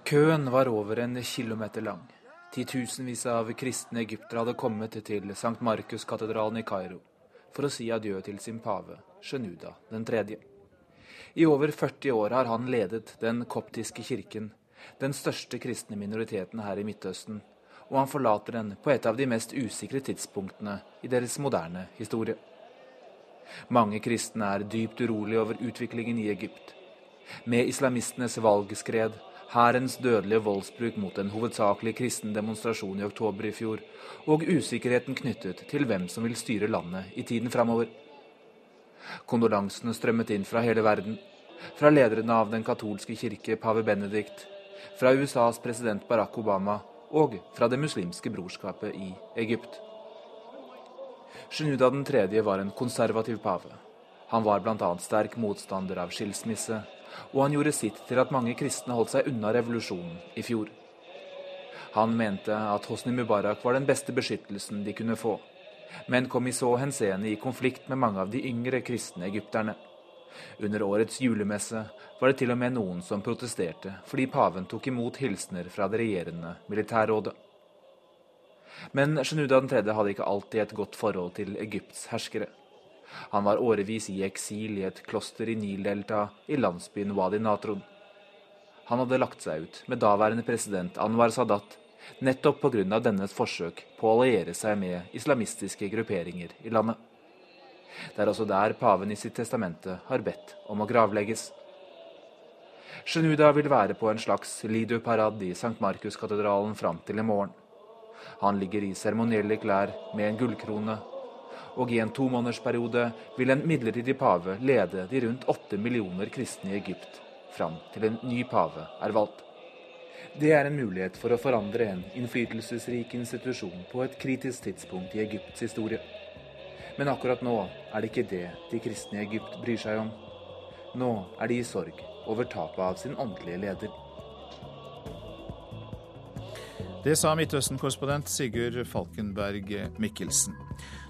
Køen var over en kilometer lang. Titusenvis av kristne egyptere hadde kommet til St. Markus-katedralen i Kairo for å si adjø til sin pave, Shenuda 3. I over 40 år har han ledet den koptiske kirken, den største kristne minoriteten her i Midtøsten, og han forlater den på et av de mest usikre tidspunktene i deres moderne historie. Mange kristne er dypt urolige over utviklingen i Egypt. Med islamistenes valgskred hærens dødelige voldsbruk mot en hovedsakelig kristen demonstrasjon i oktober i fjor, og usikkerheten knyttet til hvem som vil styre landet i tiden framover. Kondolansene strømmet inn fra hele verden, fra lederne av den katolske kirke, pave Benedikt, fra USAs president Barack Obama og fra det muslimske brorskapet i Egypt. Sjenuda 3. var en konservativ pave. Han var bl.a. sterk motstander av skilsmisse, og han gjorde sitt til at mange kristne holdt seg unna revolusjonen i fjor. Han mente at Hosni Mubarak var den beste beskyttelsen de kunne få, men kom i så henseende i konflikt med mange av de yngre kristne egypterne. Under årets julemesse var det til og med noen som protesterte fordi paven tok imot hilsener fra det regjerende militærrådet. Men Shenuda 3. hadde ikke alltid et godt forhold til Egypts herskere. Han var årevis i eksil i et kloster i Nildelta i landsbyen Wadi Natron. Han hadde lagt seg ut med daværende president Anwar Sadat nettopp pga. dennes forsøk på å alliere seg med islamistiske grupperinger i landet. Det er også der paven i sitt testamente har bedt om å gravlegges. Shenuda vil være på en slags lidu-parad i St. Markus-katedralen fram til i morgen. Han ligger i seremonielle klær med en gullkrone og i en tomånedersperiode vil en midlertidig pave lede de rundt åtte millioner kristne i Egypt fram til en ny pave er valgt. Det er en mulighet for å forandre en innflytelsesrik institusjon på et kritisk tidspunkt i Egypts historie. Men akkurat nå er det ikke det de kristne i Egypt bryr seg om. Nå er de i sorg over tapet av sin åndelige leder. Det sa Midtøsten-korrespondent Sigurd Falkenberg Mikkelsen.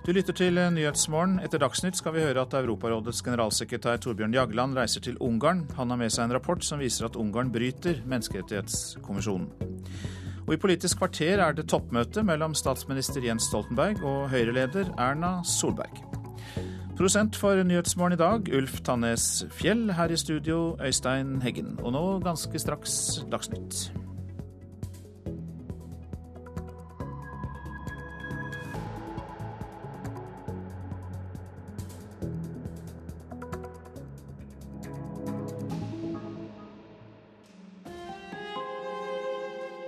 Du lytter til Nyhetsmorgen. Etter Dagsnytt skal vi høre at Europarådets generalsekretær Torbjørn Jagland reiser til Ungarn. Han har med seg en rapport som viser at Ungarn bryter Menneskerettighetskommisjonen. Og I Politisk kvarter er det toppmøte mellom statsminister Jens Stoltenberg og Høyre-leder Erna Solberg. Prosent for Nyhetsmorgen i dag, Ulf Tannes Fjell. Her i studio, Øystein Heggen. Og nå ganske straks Dagsnytt.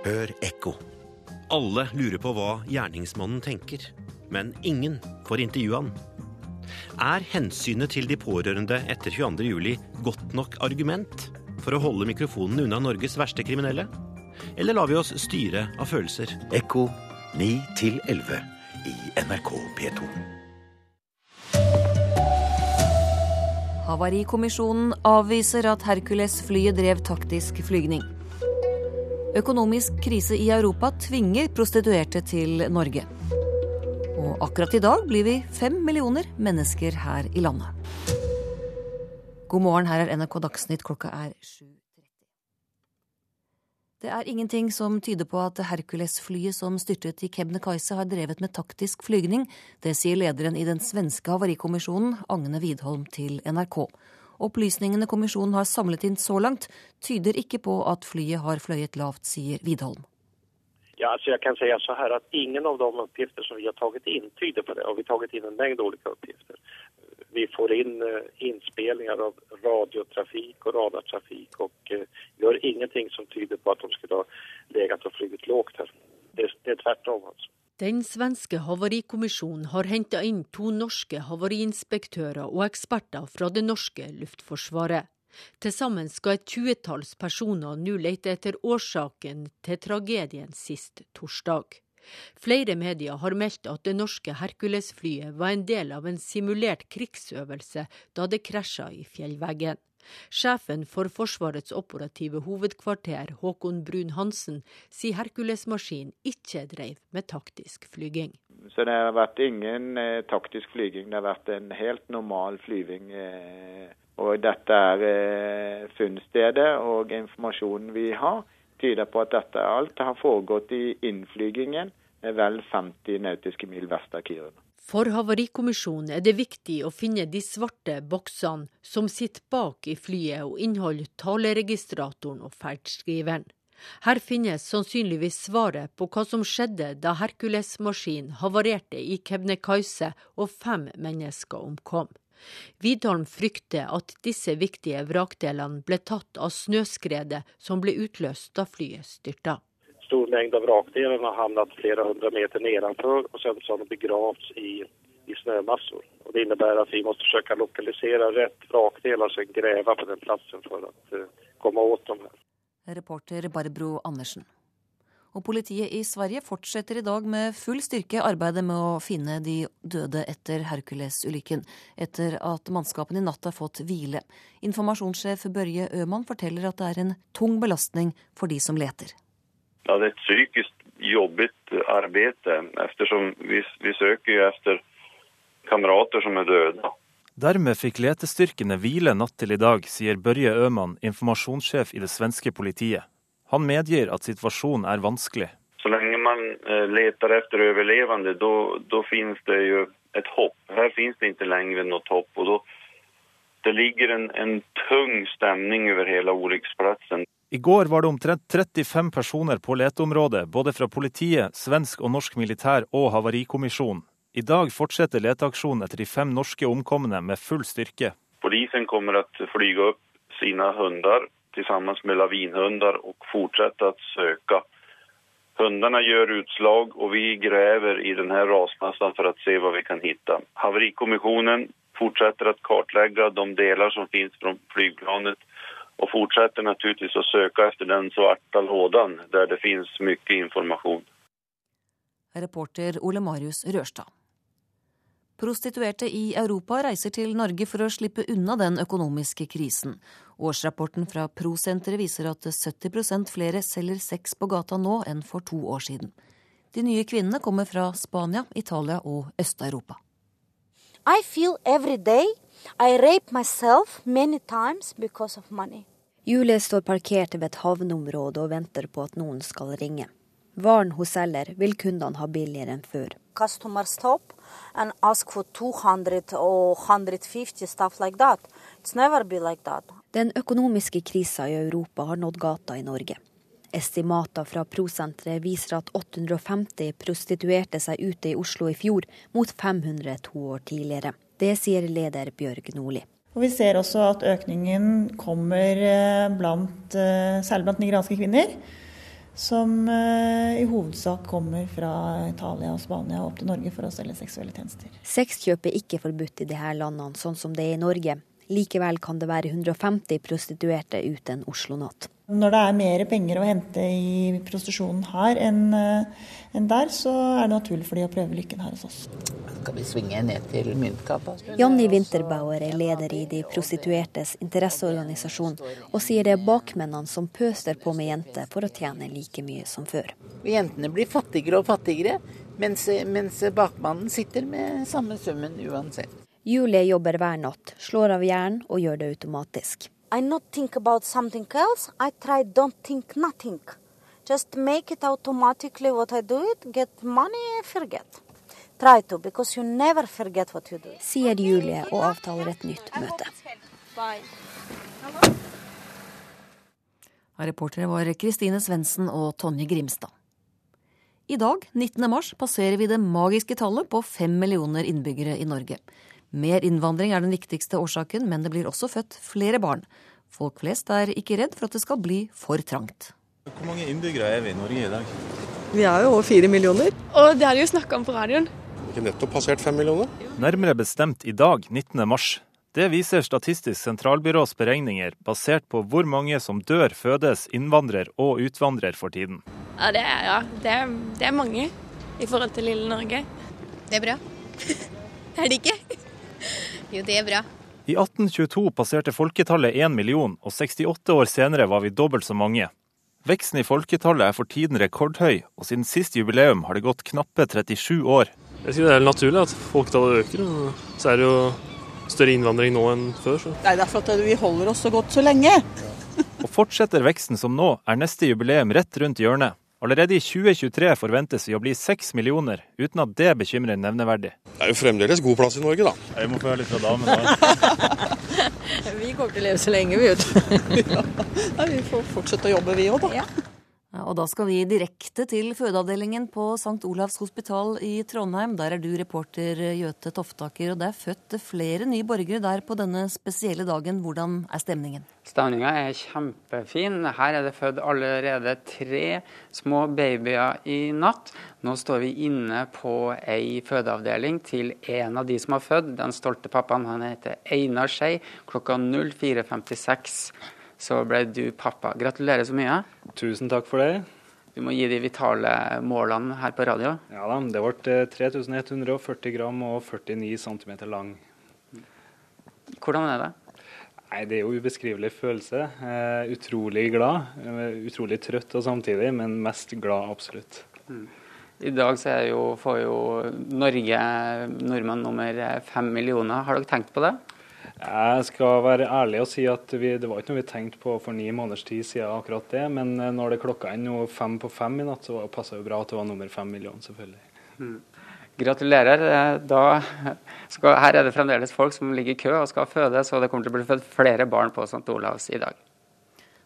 Hør ekko. Alle lurer på hva gjerningsmannen tenker, men ingen får intervjue han. Er hensynet til de pårørende etter 22.07 godt nok argument for å holde mikrofonen unna Norges verste kriminelle? Eller lar vi oss styre av følelser? Ekko 9 11 i NRK P2. Havarikommisjonen avviser at Hercules-flyet drev taktisk flygning. Økonomisk krise i Europa tvinger prostituerte til Norge. Og akkurat i dag blir vi fem millioner mennesker her i landet. God morgen, her er NRK Dagsnytt, klokka er 7.30. Det er ingenting som tyder på at Hercules-flyet som styrtet i Kebnekaise har drevet med taktisk flygning. Det sier lederen i den svenske havarikommisjonen, Agne Widholm, til NRK. Opplysningene kommisjonen har samlet inn så langt, tyder ikke på at flyet har fløyet lavt, sier Widholm. Ja, alltså jag kan säga så här att ingen av de uppgifter som vi har tagit in tyder på det. Och vi har tagit in en mängd olika uppgifter. Vi får in eh, inspelningar av radiotrafik och radartrafik och gjør ingenting som tyder på att de skulle ha legat och flugit lågt här. Det, det är tvärtom alltså. Den svenske havarikommisjonen har henta inn to norske havariinspektører og eksperter fra det norske luftforsvaret. Til sammen skal et tjuetalls personer nå lete etter årsaken til tragedien sist torsdag. Flere medier har meldt at det norske Hercules-flyet var en del av en simulert krigsøvelse da det krasja i fjellveggen. Sjefen for Forsvarets operative hovedkvarter, Håkon Brun-Hansen, sier Hercules-maskinen ikke drev med taktisk flyging. Så det har vært ingen eh, taktisk flyging, det har vært en helt normal flyving. Eh, og dette er eh, funnstedet og informasjonen vi har, tyder på at dette alt har foregått i innflygingen vel 50 nautiske mil vest av Kiruna. For Havarikommisjonen er det viktig å finne de svarte boksene som sitter bak i flyet og inneholder taleregistratoren og ferdskriveren. Her finnes sannsynligvis svaret på hva som skjedde da Hercules-maskinen havarerte i Kebnekaise og fem mennesker omkom. Widholm frykter at disse viktige vrakdelene ble tatt av snøskredet som ble utløst da flyet styrta stor mängd av vrakdelarna har hamnat flera hundra meter nedanför och sen så har de begravts i, i snömassor. Och det innebär att vi måste försöka lokalisera rätt vrakdelar, alltså gräva på den platsen för att uh, komma åt dem här. Reporter Barbro Andersen. Og politiet i Sverige fortsetter i dag med full styrke arbeidet med å finne de døde etter Hercules-ulykken, etter at mannskapene i natt har fått hvile. Informasjonssjef Børje Øman forteller at det er en tung belastning for de som leter. Ja, det er et psykisk jobbigt arbete eftersom vi, vi søker jo etter kamerater som er døde. Dermed fikk letestyrkene hvile natt til i dag, sier Børje Øman, informasjonssjef i det svenske politiet. Han medgir at situasjonen er vanskelig. Så lenge man eh, leter etter overlevende, da finnes det jo et hopp. Her finnes det ikke lenger noe hopp. og då, det ligger en, en tung stemning over hele ulykkesplassen. I går var det omtrent 35 personer på leteområdet, både fra politiet, svensk og norsk militær og Havarikommisjonen. I dag fortsetter leteaksjonen etter de fem norske omkomne med full styrke. Polisen kommer til å flyge opp sine hunder sammen med lavinhunder og fortsette å søke. Hundene gjør utslag, og vi graver i denne rasmassen for å se hva vi kan finne. Havarikommisjonen fortsetter å kartlegge de deler som finnes fra flyplanet og fortsetter naturligvis å søke etter den svarte lådan der det finnes mye informasjon. Reporter Ole Marius Rørstad. Prostituerte i Europa reiser til Norge for å slippe unna den økonomiske krisen. Årsrapporten fra Prosenteret viser at 70% flere selger sex på gata nå enn for to år siden. De nye kvinnene kommer fra Spania, Italia og Øst-Europa. I feel every day I rape myself many times Julie står parkert ved et havneområde og venter på at noen skal ringe. Varen hun selger vil kundene ha billigere enn før. Customer stop and ask for 200 or 150 stuff like that. It's never be like that. Den økonomiske krisa i Europa har nådd gata i Norge. Estimater fra Prosenteret viser at 850 prostituerte seg ute i Oslo i fjor, mot 500 to år tidligere. Det sier leder Bjørg Nordli. Og Vi ser også at økningen kommer eh, blant, eh, særlig blant nigerianske kvinner. Som eh, i hovedsak kommer fra Italia og Spania opp til Norge for å selge seksuelle tjenester. Sexkjøp er ikke forbudt i disse landene, sånn som det er i Norge. Likevel kan det være 150 prostituerte uten Oslo-natt. Når det er mer penger å hente i prostitusjonen her enn enn der, så er det naturlig for de å prøve lykken her hos oss. Skal vi svinge ned til Myntgata? Janni Winterbauer er leder i de prostituertes interesseorganisasjon, og sier det er bakmennene som pøser på med jenter for å tjene like mye som før. Jentene blir fattigere og fattigere, mens, mens bakmannen sitter med samme summen uansett. Julie jobber hver natt, slår av jern og gjør det automatisk. I not think about something else. I try don't think nothing. Just make it automatically what I do it, get money, forget. Try to, because you never forget what you do. Sier Julie og avtaler et nytt møte. Reportere var Kristine Svendsen og Tonje Grimstad. I dag, 19. mars, passerer vi det magiske tallet på fem millioner innbyggere i Norge. Mer innvandring er den viktigste årsaken, men det blir også født flere barn. Folk flest er ikke redd for at det skal bli for trangt. Hvor mange innbyggere er vi i Norge i dag? Vi er jo over fire millioner. Og det har de jo snakka om på radioen. Ikke nettopp passert fem millioner? Nærmere bestemt i dag, 19. mars. Det viser Statistisk sentralbyrås beregninger, basert på hvor mange som dør, fødes, innvandrer og utvandrer for tiden. Ja, det er, ja. Det er, det er mange i forhold til lille Norge. Det er bra. (laughs) er det ikke? (laughs) Jo, det er bra. I 1822 passerte folketallet 1 million, og 68 år senere var vi dobbelt så mange. Veksten i folketallet er for tiden rekordhøy, og siden sist jubileum har det gått knappe 37 år. Jeg synes det er naturlig at folketallet øker, og så er det jo større innvandring nå enn før. Så. Nei, Det er for at vi holder oss så godt så lenge. og fortsetter veksten som nå, er neste jubileum rett rundt hjørnet. Allerede i 2023 forventes vi å bli seks millioner, uten at det bekymrer nevneverdig. Det er jo fremdeles god plass i Norge, da. Jeg må få høre litt fra damene. (laughs) vi kommer til å leve så lenge, vi. (laughs) ja. vi får fortsette å jobbe, vi òg, da. Ja. Og da skal vi direkte til fødeavdelingen på St. Olavs hospital i Trondheim. Der er du reporter Gjøte Toftaker, og det er født flere nye borgere der på denne spesielle dagen. Hvordan er stemningen? Stemninga er kjempefin. Her er det født allerede tre små babyer i natt. Nå står vi inne på ei fødeavdeling til en av de som har født. Den stolte pappaen han heter Einar Skei. Klokka 04.56 så ble du pappa. Gratulerer så mye. Tusen takk for det. Du må gi de vitale målene her på radio. Ja da, det ble 3140 gram og 49 cm lang. Hvordan er det? Nei, Det er jo ubeskrivelig følelse. Eh, utrolig glad. Eh, utrolig trøtt og samtidig, men mest glad, absolutt. Mm. I dag så jo, får jo Norge nordmenn nummer fem millioner. Har dere tenkt på det? Jeg skal være ærlig og si at vi, det var ikke noe vi tenkte på for ni måneders tid siden akkurat det. Men eh, når det klokka er nå fem på fem i natt, så passa det bra at det var nummer fem millioner, selvfølgelig. Mm. Gratulerer. Eh, da skal, her er det fremdeles folk som ligger i kø og skal føde, så det kommer til å bli født flere barn på St. Olavs i dag.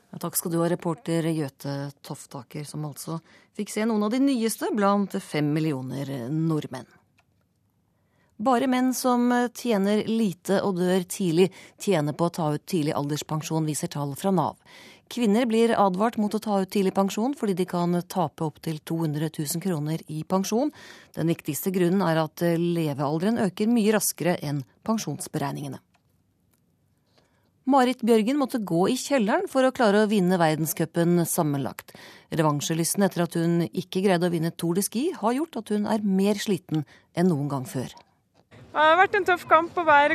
Ja, takk skal du ha, reporter Gjøte Toftaker, som altså fikk se noen av de nyeste blant fem millioner nordmenn. Bare menn som tjener lite og dør tidlig, tjener på å ta ut tidlig alderspensjon, viser tall fra Nav. Kvinner blir advart mot å ta ut tidlig pensjon fordi de kan tape opptil 200 000 kroner i pensjon. Den viktigste grunnen er at levealderen øker mye raskere enn pensjonsberegningene. Marit Bjørgen måtte gå i kjelleren for å klare å vinne verdenscupen sammenlagt. Revansjelysten etter at hun ikke greide å vinne Tour de Ski, har gjort at hun er mer sliten enn noen gang før. Det har vært en tøff kamp på hver,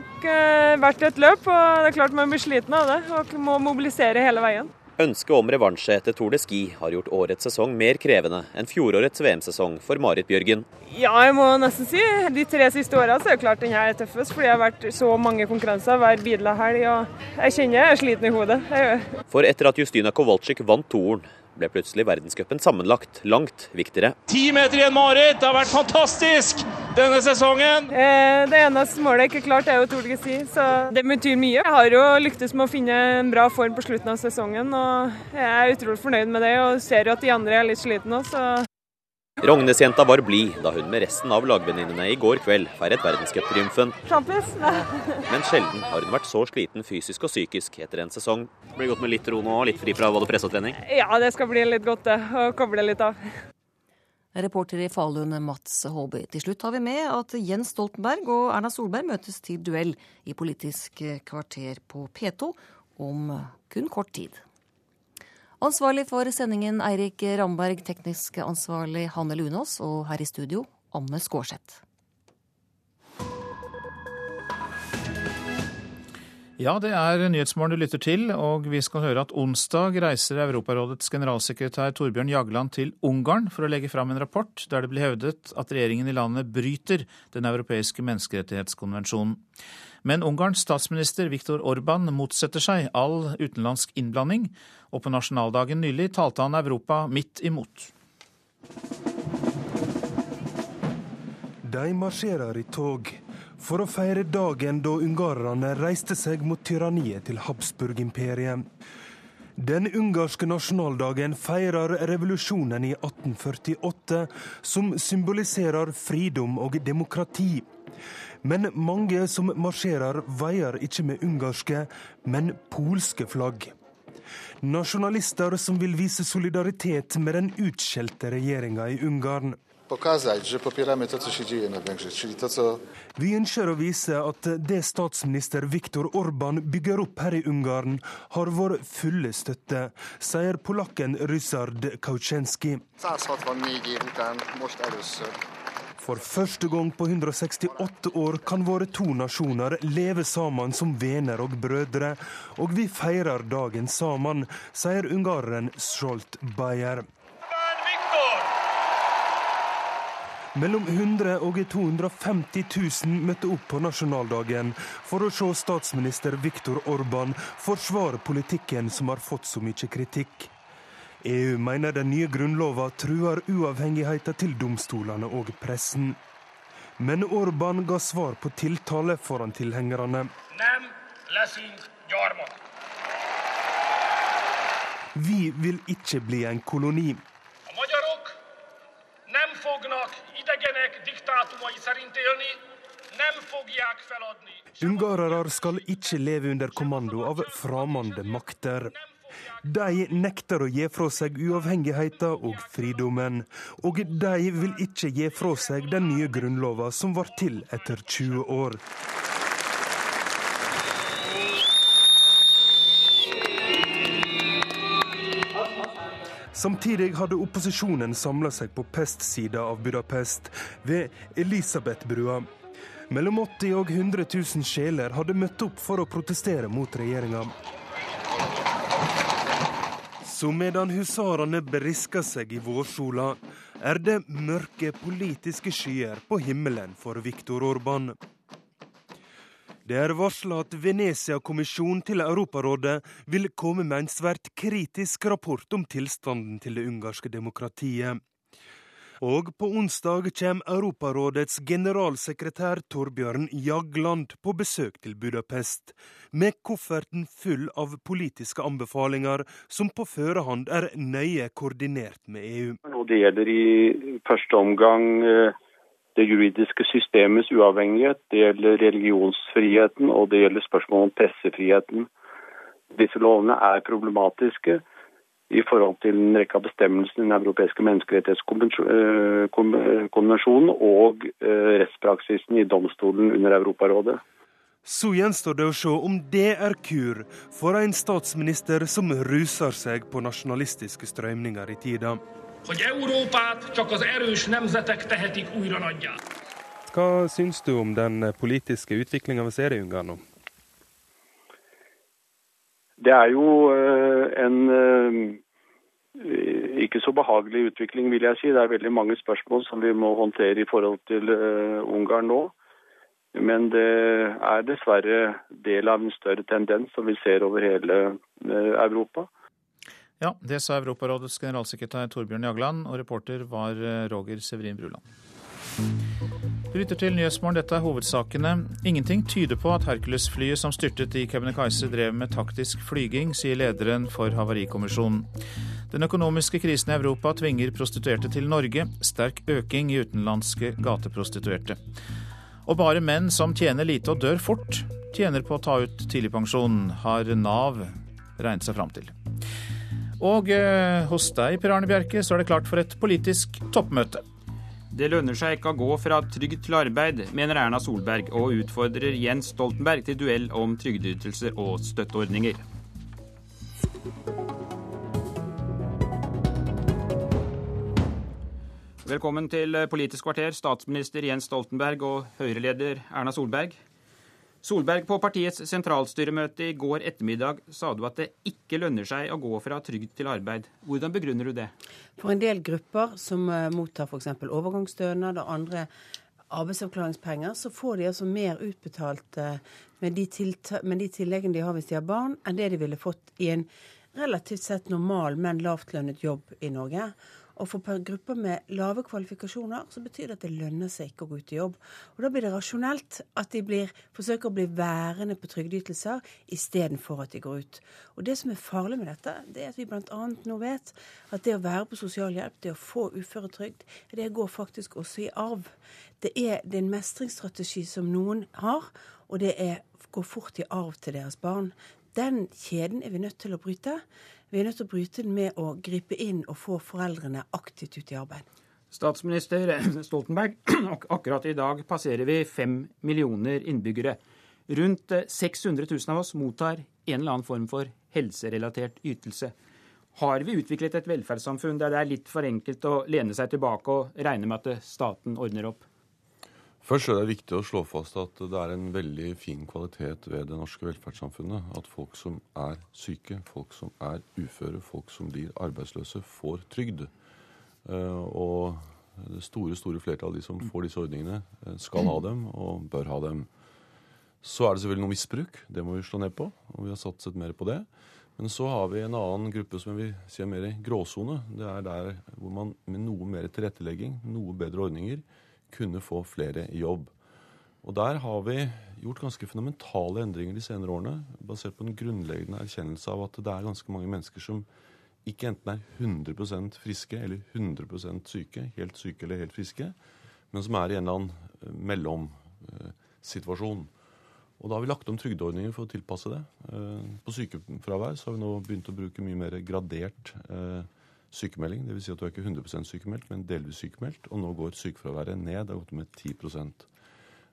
hvert et løp, og det er klart man blir sliten av det. Og må mobilisere hele veien. Ønsket om revansje etter Tour de Ski har gjort årets sesong mer krevende enn fjorårets VM-sesong for Marit Bjørgen. Ja, jeg må nesten si de tre siste åra er det klart denne er tøffest, fordi det har vært så mange konkurranser hver bidla helg. og Jeg kjenner jeg er sliten i hodet. For etter at Justina Kowalczyk vant toren, ble plutselig verdenscupen sammenlagt langt viktigere. Ti meter igjen, Marit! Det har vært fantastisk denne sesongen! Eh, det eneste målet jeg ikke klart, er jo Tour de Ski, så det betyr mye. Jeg har jo lyktes med å finne en bra form på slutten av sesongen, og jeg er utrolig fornøyd med det. Og ser jo at de andre er litt slitne nå, så Rognesjenta var blid da hun med resten av lagvenninnene i går kveld feiret verdenscuptriumfen. Men sjelden har hun vært så sliten fysisk og psykisk etter en sesong. Blir godt med litt ro nå, litt fri fra både presse og trening? Ja, det skal bli litt godt, det. Å koble litt av. Reporter i Falun, Mats Håby. Til slutt har vi med at Jens Stoltenberg og Erna Solberg møtes til duell i Politisk kvarter på P2 om kun kort tid. Ansvarlig for sendingen Eirik Ramberg, teknisk ansvarlig Hanne Lunås, og her i studio Anne Skårseth. Ja, det er Nyhetsmorgen du lytter til, og vi skal høre at onsdag reiser Europarådets generalsekretær Torbjørn Jagland til Ungarn for å legge fram en rapport der det blir hevdet at regjeringen i landet bryter Den europeiske menneskerettighetskonvensjonen. Men Ungarns statsminister Viktor Orban motsetter seg all utenlandsk innblanding, og på nasjonaldagen nylig talte han Europa midt imot. De marsjerer i tog for å feire dagen da ungarerne reiste seg mot tyranniet til Habsburg-imperiet. Den ungarske nasjonaldagen feirer revolusjonen i 1848, som symboliserer fridom og demokrati. Men mange som marsjerer, veier ikke med ungarske, men polske flagg. Nasjonalister som vil vise solidaritet med den utskjelte regjeringa i Ungarn. Vi ønsker å vise at det statsminister Viktor Orban bygger opp her i Ungarn, har vår fulle støtte, sier polakken Ryszard Kauczynski. 164 év után most először for første gang på 168 år kan våre to nasjoner leve sammen som venner og brødre, og vi feirer dagen sammen, sier ungareren Scholt Bayer. Mellom 100 og 250 000 møtte opp på nasjonaldagen for å se statsminister Viktor Orban forsvare politikken som har fått så mye kritikk. EU mener den nye grunnlova truer uavhengigheten til domstolene og pressen. Men Orban ga svar på tiltale foran tilhengerne. Vi vil ikke bli en koloni. Ungarere skal ikke leve under kommando av framande makter. De nekter å gi fra seg uavhengigheten og fridommen. Og de vil ikke gi fra seg den nye grunnloven som var til etter 20 år. Samtidig hadde opposisjonen samla seg på pestsida av Budapest, ved Elisabethbrua. Mellom 80 og 100 000 sjeler hadde møtt opp for å protestere mot regjeringa. Så medan husarene berisker seg i vårsola, er det mørke politiske skyer på himmelen for Viktor Orban. Det er varsla at Venezia-kommisjonen til Europarådet vil komme med en svært kritisk rapport om tilstanden til det ungarske demokratiet. Og på onsdag kommer Europarådets generalsekretær Torbjørn Jagland på besøk til Budapest, med kofferten full av politiske anbefalinger som på førehånd er nøye koordinert med EU. Det gjelder i første omgang eh, det juridiske systemets uavhengighet, det gjelder religionsfriheten og det gjelder spørsmålet om pressefriheten. Disse lovene er problematiske i forhold til en rekke av bestemmelsene i Den europeiske menneskerettighetskonvensjonen og eh, rettspraksisen i domstolen under Europarådet. Så gjenstår det å se om det er kur for en statsminister som ruser seg på nasjonalistiske strømninger i tida. Hva syns du om den politiske utviklinga vi ser i Ungarn nå? Det er jo eh, en eh, ikke så behagelig utvikling, vil jeg si. Det er veldig mange spørsmål som vi må håndtere i forhold til eh, Ungarn nå. Men det er dessverre del av en større tendens som vi ser over hele Europa. Ja, det sa Europarådets generalsekretær Torbjørn Jagland, og reporter var eh, Roger Severin Bruland. Du lytter til Nyhetsmorgen, dette er hovedsakene. Ingenting tyder på at Hercules-flyet som styrtet i Kebnekaise drev med taktisk flyging, sier lederen for Havarikommisjonen. Den økonomiske krisen i Europa tvinger prostituerte til Norge. Sterk øking i utenlandske gateprostituerte. Og bare menn som tjener lite og dør fort, tjener på å ta ut tidligpensjon, har Nav regnet seg fram til. Og eh, hos deg, Per Arne Bjerke, så er det klart for et politisk toppmøte. Det lønner seg ikke å gå fra trygd til arbeid, mener Erna Solberg, og utfordrer Jens Stoltenberg til duell om trygdeytelser og støtteordninger. Velkommen til Politisk kvarter, statsminister Jens Stoltenberg og Høyre-leder Erna Solberg. Solberg, på partiets sentralstyremøte i går ettermiddag sa du at det ikke lønner seg å gå fra trygd til arbeid. Hvordan begrunner du det? For en del grupper som eh, mottar f.eks. overgangsstønad og andre arbeidsavklaringspenger, så får de altså mer utbetalt eh, med de, med de tilleggene de har hvis de har barn, enn det de ville fått i en relativt sett normal, men lavtlønnet jobb i Norge. Og for grupper med lave kvalifikasjoner så betyr det at det lønner seg ikke å gå ut i jobb. Og da blir det rasjonelt at de blir, forsøker å bli værende på trygdeytelser istedenfor at de går ut. Og det som er farlig med dette, det er at vi bl.a. nå vet at det å være på sosialhjelp, det å få uføretrygd, det går faktisk også i arv. Det er, det er en mestringsstrategi som noen har, og det er, går fort i arv til deres barn. Den kjeden er vi nødt til å bryte. Vi er nødt til å bryte den med å gripe inn og få foreldrene aktivt ut i arbeid. Statsminister Stoltenberg, (clears throat) akkurat i dag passerer vi fem millioner innbyggere. Rundt 600 000 av oss mottar en eller annen form for helserelatert ytelse. Har vi utviklet et velferdssamfunn der det er litt for enkelt å lene seg tilbake og regne med at staten ordner opp? Først er det viktig å slå fast at det er en veldig fin kvalitet ved det norske velferdssamfunnet. At folk som er syke, folk som er uføre, folk som blir arbeidsløse, får trygd. Eh, og det store store flertallet av de som får disse ordningene, eh, skal ha dem og bør ha dem. Så er det selvfølgelig noe misbruk. Det må vi slå ned på. Og vi har satset mer på det. Men så har vi en annen gruppe som vi sier mer i gråsone. Det er der hvor man med noe mer tilrettelegging, noe bedre ordninger, kunne få flere i jobb. Og Der har vi gjort ganske fundamentale endringer de senere årene, basert på en grunnleggende erkjennelse av at det er ganske mange mennesker som ikke enten er 100% friske eller 100% syke, helt syke eller helt friske, men som er i en eller annen eh, mellomsituasjon. Og Da har vi lagt om trygdeordninger for å tilpasse det. Eh, på sykefravær så har vi nå begynt å bruke mye mer gradert eh, sykemelding. Dvs. Si at du er ikke 100% sykemeldt, men delvis sykemeldt. Og nå går sykefraværet ned. Det har gått med 10 uh,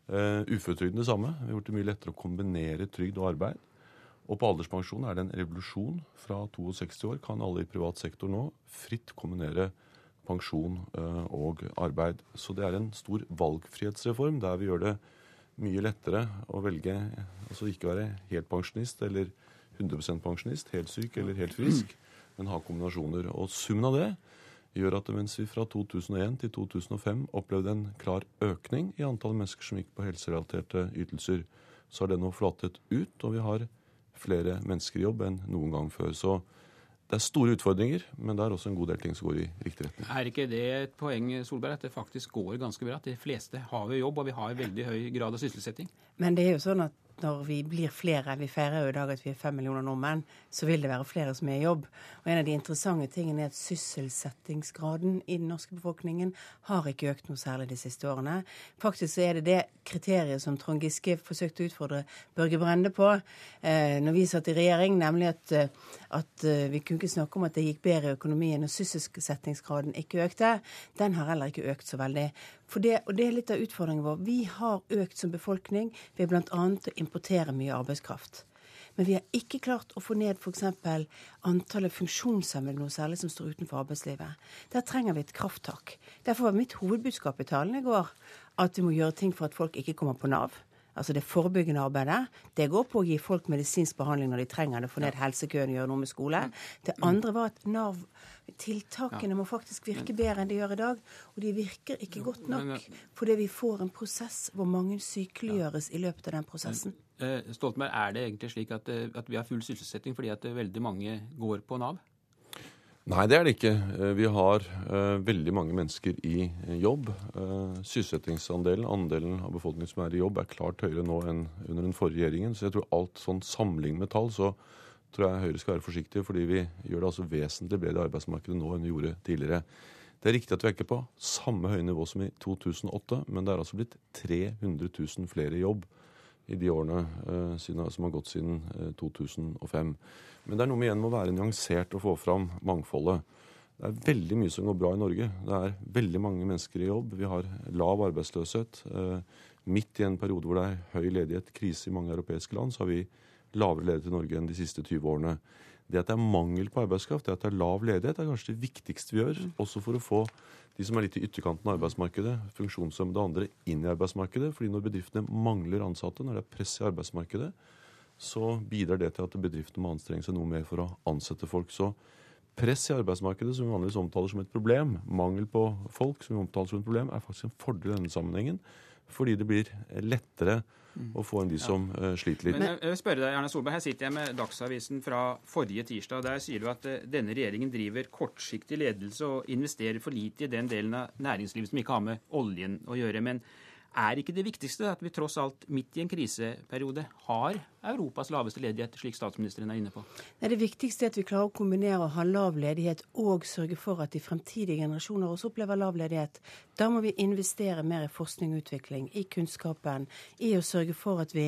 eh, Uføretrygden det samme. Vi har gjort det mye lettere å kombinere trygd og arbeid. Og på alderspensjon er det en revolusjon. Fra 62 år kan alle i privat sektor nå fritt kombinere pensjon uh, og arbeid. Så det er en stor valgfrihetsreform der vi gjør det mye lettere å velge altså ikke være helt pensjonist eller 100% pensjonist, helt syk eller helt frisk men ha kombinasjoner. Og Summen av det gjør at mens vi fra 2001 til 2005 opplevde en klar økning i antallet mennesker som gikk på helserelaterte ytelser, så har det nå flatet ut, og vi har flere mennesker i jobb enn noen gang før. Så det er store utfordringer, men det er også en god del ting som går i riktig retning. Er ikke det et poeng Solberg, at det faktisk går ganske bra? At de fleste har jo jobb, og vi har veldig høy grad av sysselsetting? Men det er jo sånn at når vi blir flere, vi feirer jo i dag at vi er fem millioner nordmenn, så vil det være flere som er i jobb. Og en av de interessante tingene er at sysselsettingsgraden i den norske befolkningen har ikke økt noe særlig de siste årene. Faktisk så er det det kriteriet som Trond Giske forsøkte å utfordre Børge Brende på eh, når vi satt i regjering, nemlig at, eh, at eh, vi kunne ikke snakke om at det gikk bedre i økonomien og sysselsettingsgraden ikke økte. Den har heller ikke økt så veldig. Det, og det er litt av utfordringen vår. Vi har økt som befolkning ved bl.a. å importere mye arbeidskraft. Men vi har ikke klart å få ned f.eks. antallet funksjonshemmede noe særlig som står utenfor arbeidslivet. Der trenger vi et krafttak. Derfor var mitt hovedbudskap i talen i går at vi må gjøre ting for at folk ikke kommer på Nav altså det forebyggende arbeidet, det går på å gi folk medisinsk behandling når de trenger det, få ned helsekøene, gjøre noe med skole. Det andre var at Nav-tiltakene må faktisk virke bedre enn de gjør i dag. Og de virker ikke godt nok fordi vi får en prosess hvor mange sykeliggjøres i løpet av den prosessen. Eh, Stoltenberg, er det egentlig slik at, eh, at vi har full sysselsetting fordi at veldig mange går på Nav? Nei, det er det ikke. Eh, vi har uh, veldig mange mennesker i jobb. Uh, sysselsettingsandelen, andelen av befolkningen som er i jobb, er klart høyere nå enn under den forrige regjeringen. Så jeg tror alt sånn sammenlignet med tall, så tror jeg Høyre skal være forsiktige, fordi vi gjør det altså vesentlig bedre i arbeidsmarkedet nå enn vi gjorde tidligere. Det er riktig at vi er ikke på samme høye nivå som i 2008, men det er altså blitt 300 000 flere i jobb i de årene uh, siden, som har gått siden uh, 2005. Men det er noe med igjen med å være nyansert og få fram mangfoldet. Det er veldig mye som går bra i Norge. Det er veldig mange mennesker i jobb. Vi har lav arbeidsløshet. Uh, midt i en periode hvor det er høy ledighet, krise i mange europeiske land, så har vi lavere ledighet i Norge enn de siste 20 årene. Det at det er mangel på arbeidskraft, det at det er lav ledighet, er kanskje det viktigste vi gjør. Også for å få de som er litt i ytterkanten av arbeidsmarkedet, funksjonshemmede og andre, inn i arbeidsmarkedet. Fordi når bedriftene mangler ansatte, når det er press i arbeidsmarkedet, så bidrar det til at bedriftene må anstrenge seg noe mer for å ansette folk. Så press i arbeidsmarkedet, som vi vanligvis omtaler som et problem, mangel på folk, som vi omtaler som et problem, er faktisk en fordel i denne sammenhengen. Fordi det blir lettere å få inn de som ja. uh, sliter litt. Men jeg vil spørre deg, Erna Solberg, Her sitter jeg med Dagsavisen fra forrige tirsdag. Der sier du at uh, denne regjeringen driver kortsiktig ledelse og investerer for lite i den delen av næringslivet som ikke har med oljen å gjøre. Men er ikke det viktigste at vi tross alt midt i en kriseperiode har Europas laveste ledighet, slik statsministeren er inne på? Nei, det viktigste er at vi klarer å kombinere å ha lav ledighet og sørge for at de fremtidige generasjoner også opplever lav ledighet. Da må vi investere mer i forskning og utvikling, i kunnskapen, i å sørge for at vi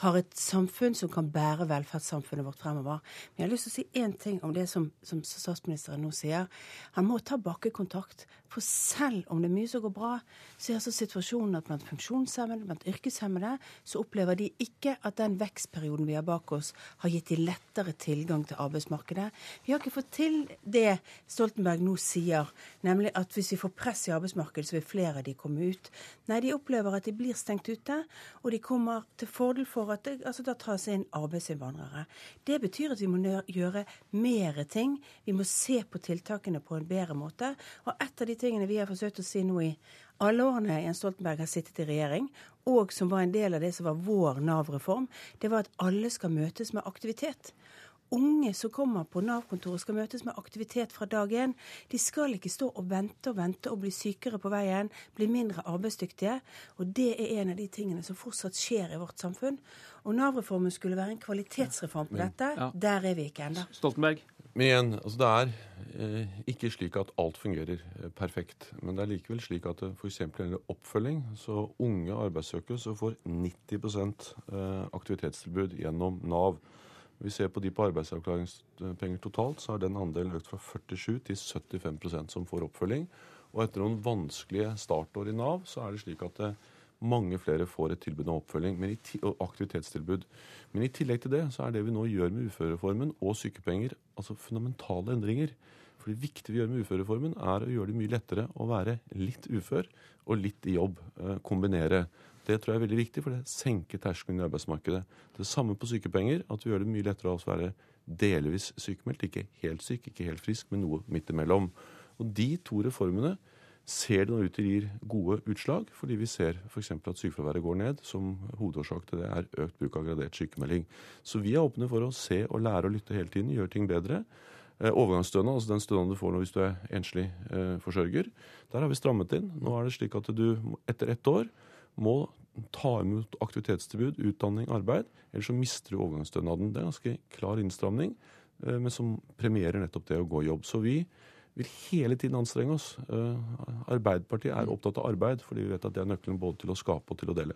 har et samfunn som kan bære velferdssamfunnet vårt fremover. Men jeg har lyst til å si én ting om det som, som statsministeren nå sier. Han må ta bakkekontakt. For selv om det er mye som går bra, så er altså situasjonen at blant funksjonshemmede, blant yrkeshemmede, så opplever de ikke at den vekst perioden vi har bak oss, har gitt de lettere tilgang til arbeidsmarkedet. Vi har ikke fått til det Stoltenberg nå sier, nemlig at hvis vi får press i arbeidsmarkedet, så vil flere av de komme ut. Nei, de opplever at de blir stengt ute, og de kommer til fordel for at det altså da tas inn arbeidsinnvandrere. Det betyr at vi må gjøre mer ting. Vi må se på tiltakene på en bedre måte. Og et av de tingene vi har forsøkt å si nå i alle årene Jens Stoltenberg har sittet i regjering, og som var en del av det som var vår Nav-reform, det var at alle skal møtes med aktivitet. Unge som kommer på Nav-kontoret skal møtes med aktivitet fra dag én. De skal ikke stå og vente og vente og bli sykere på veien, bli mindre arbeidsdyktige. Og det er en av de tingene som fortsatt skjer i vårt samfunn. Og Nav-reformen skulle være en kvalitetsreform på dette. Ja. Der er vi ikke ennå. Stoltenberg? Men igjen, altså det er eh, ikke slik at alt fungerer eh, perfekt. Men det er likevel slik at det f.eks. gjelder oppfølging. Så unge arbeidssøkere så får 90 eh, aktivitetstilbud gjennom Nav. Vi ser på de på arbeidsavklaringspenger totalt, så har den andelen økt fra 47 til 75% som får oppfølging. Og etter noen vanskelige startår i Nav, så er det slik at det, mange flere får et tilbud om oppfølging og aktivitetstilbud. Men i tillegg til det så er det vi nå gjør med uføreformen og sykepenger, altså fundamentale endringer. For det viktige vi gjør med uføreformen, er å gjøre det mye lettere å være litt ufør og litt i jobb. Eh, kombinere. Det tror jeg er veldig viktig, for det senker terskelen i arbeidsmarkedet. Det samme på sykepenger, at vi gjør det mye lettere å være delvis sykemeldt. Ikke helt syk, ikke helt frisk, men noe midt imellom. Og de to reformene ser det nå ut til gir gode utslag, fordi vi ser f.eks. at sykefraværet går ned. Som hovedårsak til det er økt bruk av gradert sykemelding. Så vi er åpne for å se og lære å lytte hele tiden, gjøre ting bedre. Eh, overgangsstønad, altså den stønaden du får hvis du er enslig eh, forsørger, der har vi strammet inn. Nå er det slik at du etter ett år må ta imot aktivitetstilbud, utdanning, arbeid. Ellers så mister du overgangsstønaden. Det er en ganske klar innstramning, eh, men som premierer nettopp det å gå i jobb. Så vi vil hele tiden anstrenge oss. Uh, Arbeiderpartiet er opptatt av arbeid, fordi vi vet at det er nøkkelen både til å skape og til å dele.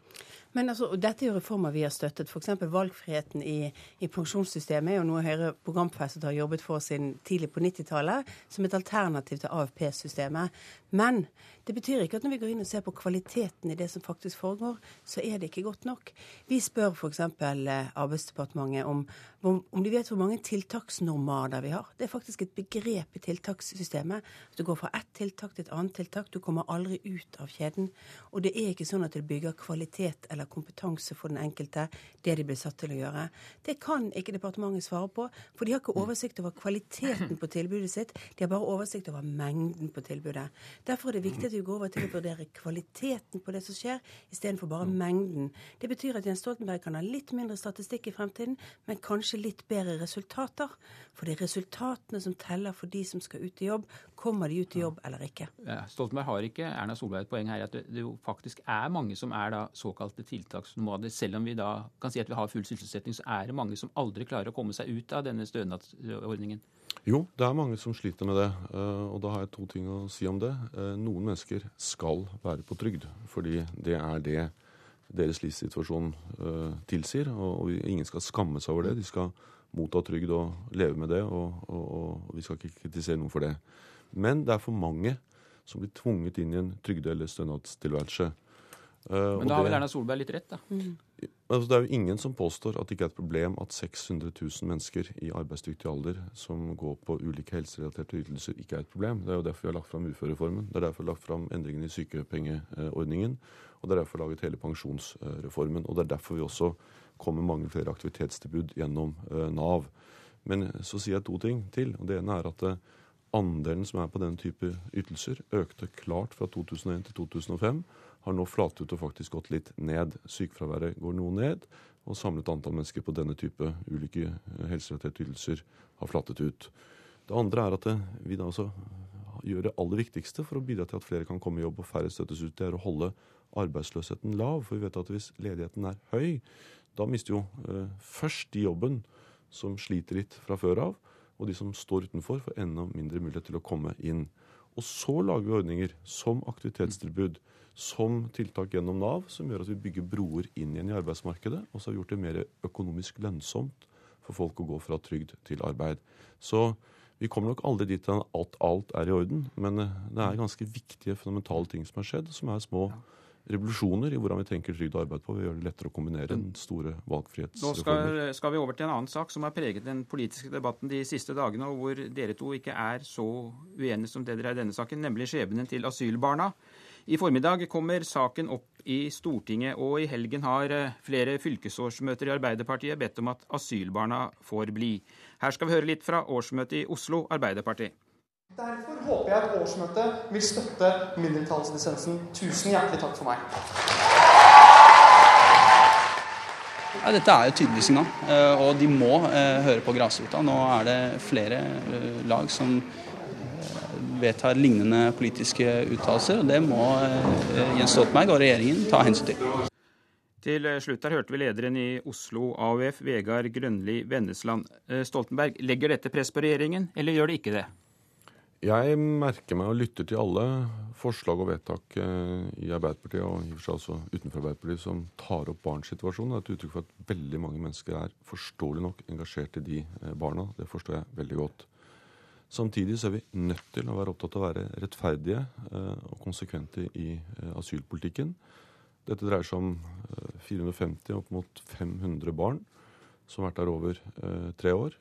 Men altså, Dette er jo reformer vi har støttet. F.eks. valgfriheten i, i, pensjonssystemet er jo noe Høyre programfestet har jobbet for siden tidlig på 90-tallet, som et alternativ til AFP-systemet. Men det betyr ikke at når vi går inn og ser på kvaliteten i det som faktisk foregår, så er det ikke godt nok. Vi spør f.eks. Eh, Arbeidsdepartementet om, om de vet hvor mange tiltaksnormader vi har. Det er faktisk et begrep i tiltakssystemet. Du går fra ett tiltak til et annet tiltak. Du kommer aldri ut av kjeden. Og det er ikke sånn at det bygger kvalitet eller kompetanse for den enkelte, det de blir satt til å gjøre. Det kan ikke departementet svare på, for de har ikke oversikt over kvaliteten på tilbudet sitt. De har bare oversikt over mengden på tilbudet. Derfor er det viktig at vi vi gå over til å vurdere kvaliteten på det som skjer, istedenfor bare mengden. Det betyr at Jens Stoltenberg kan ha litt mindre statistikk i fremtiden, men kanskje litt bedre resultater. For det er resultatene som teller for de som skal ut i jobb. Kommer de ut i jobb eller ikke? Ja, Stoltenberg har ikke Erna Solberg et poeng her at det, det jo faktisk er mange som er da såkalte tiltaksnomader. Selv om vi da kan si at vi har full sysselsetting, så er det mange som aldri klarer å komme seg ut av denne stønadsordningen. Jo, det er mange som sliter med det. eh, Og da har jeg to ting å si om det. Eh, Noen mennesker skal være på trygd, fordi det er det deres livssituasjon eh, tilsier. Og ingen skal skamme seg over det. De skal motta trygd og leve med det, og, og, og vi skal ikke kritisere noen for det. Men det er for mange som blir tvunget inn i en trygde- eller stønadstilværelse. Eh, Men da har vel Erna Solberg litt rett, da. Altså, det er jo ingen som påstår at det ikke er et problem at 600 000 mennesker i arbeidsdyktig alder som går på ulike helserelaterte ytelser, ikke er et problem. Det er jo derfor vi har lagt fram uførereformen. Det er derfor vi har lagt fram endringene i sykepengeordningen. Og det er derfor vi har laget hele pensjonsreformen. Og det er derfor vi også kommer mange flere aktivitetstilbud gjennom eh, Nav. Men så sier jeg to ting til. og Det ene er at eh, andelen som er på denne type ytelser, økte klart fra 2001 til 2005 har nå flatet og faktisk gått litt ned. Sykefraværet går noe ned, og samlet antall mennesker på denne type ulike eh, helserelaterte ytelser har flatet ut. Det andre er at eh, vi da altså gjør det aller viktigste for å bidra til at flere kan komme i jobb og færre støttes ut. Det er å holde arbeidsløsheten lav. For vi vet at hvis ledigheten er høy, da mister jo eh, først de jobben som sliter litt fra før av, og de som står utenfor, får enda mindre mulighet til å komme inn. Og så lager vi ordninger som aktivitetstilbud, som tiltak gjennom Nav, som gjør at vi bygger broer inn igjen i arbeidsmarkedet, og så har vi gjort det mer økonomisk lønnsomt for folk å gå fra trygd til arbeid. Så vi kommer nok aldri dit at alt er i orden, men eh, det er ganske viktige, fundamentale ting som har skjedd, som er små revolusjoner i hvordan vi tenker trygd og arbeid på. Vi gjør det lettere å kombinere den store Nå skal, skal vi over til en annen sak som har preget den politiske debatten de siste dagene, og hvor dere to ikke er så uenige som det dere er i denne saken, nemlig skjebnen til asylbarna. I formiddag kommer saken opp i Stortinget, og i helgen har eh, flere fylkesårsmøter i Arbeiderpartiet bedt om at asylbarna får bli. Her skal vi høre litt fra årsmøtet i Oslo Arbeiderparti. Derfor håper jeg at årsmøtet vil støtte mindretallslisensen. Tusen hjertelig takk for meg. Ja, dette er et tydelig signal, eh, og de må eh, høre på grasrota. Nå er det flere lag som vedtar lignende politiske uttalelser, og det må eh, Jens Stoltenberg og regjeringen ta hensyn til. Til slutt her hørte vi lederen i Oslo AUF, Vegard Grønli Vennesland. Eh, Stoltenberg, legger dette press på regjeringen, eller gjør det ikke det? Jeg merker meg og lytter til alle forslag og vedtak eh, i Arbeiderpartiet og i og for seg også utenfor Arbeiderpartiet som tar opp barns situasjon. Det er et uttrykk for at veldig mange mennesker er forståelig nok engasjert i de barna. Det forstår jeg veldig godt. Samtidig så er vi nødt til å være opptatt av å være rettferdige eh, og konsekvente i eh, asylpolitikken. Dette dreier seg om eh, 450 opp mot 500 barn som har vært der over eh, tre år.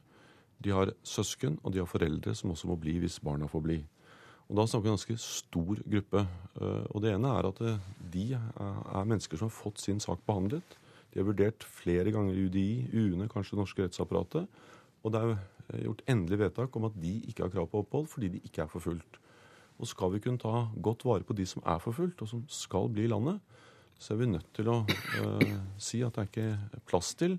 De har søsken, og de har foreldre som også må bli hvis barna får bli. Og Da snakker vi en ganske stor gruppe. Eh, Og Det ene er at eh, de er er mennesker som har fått sin sak behandlet. De er vurdert flere ganger i UDI, UNE, kanskje det norske rettsapparatet. Og det er eh, gjort endelig vedtak om at de ikke har krav på opphold fordi de ikke er forfulgt. Og skal vi kunne ta godt vare på de som er forfulgt, og som skal bli i landet, så er vi nødt til å eh, si at det er ikke plass til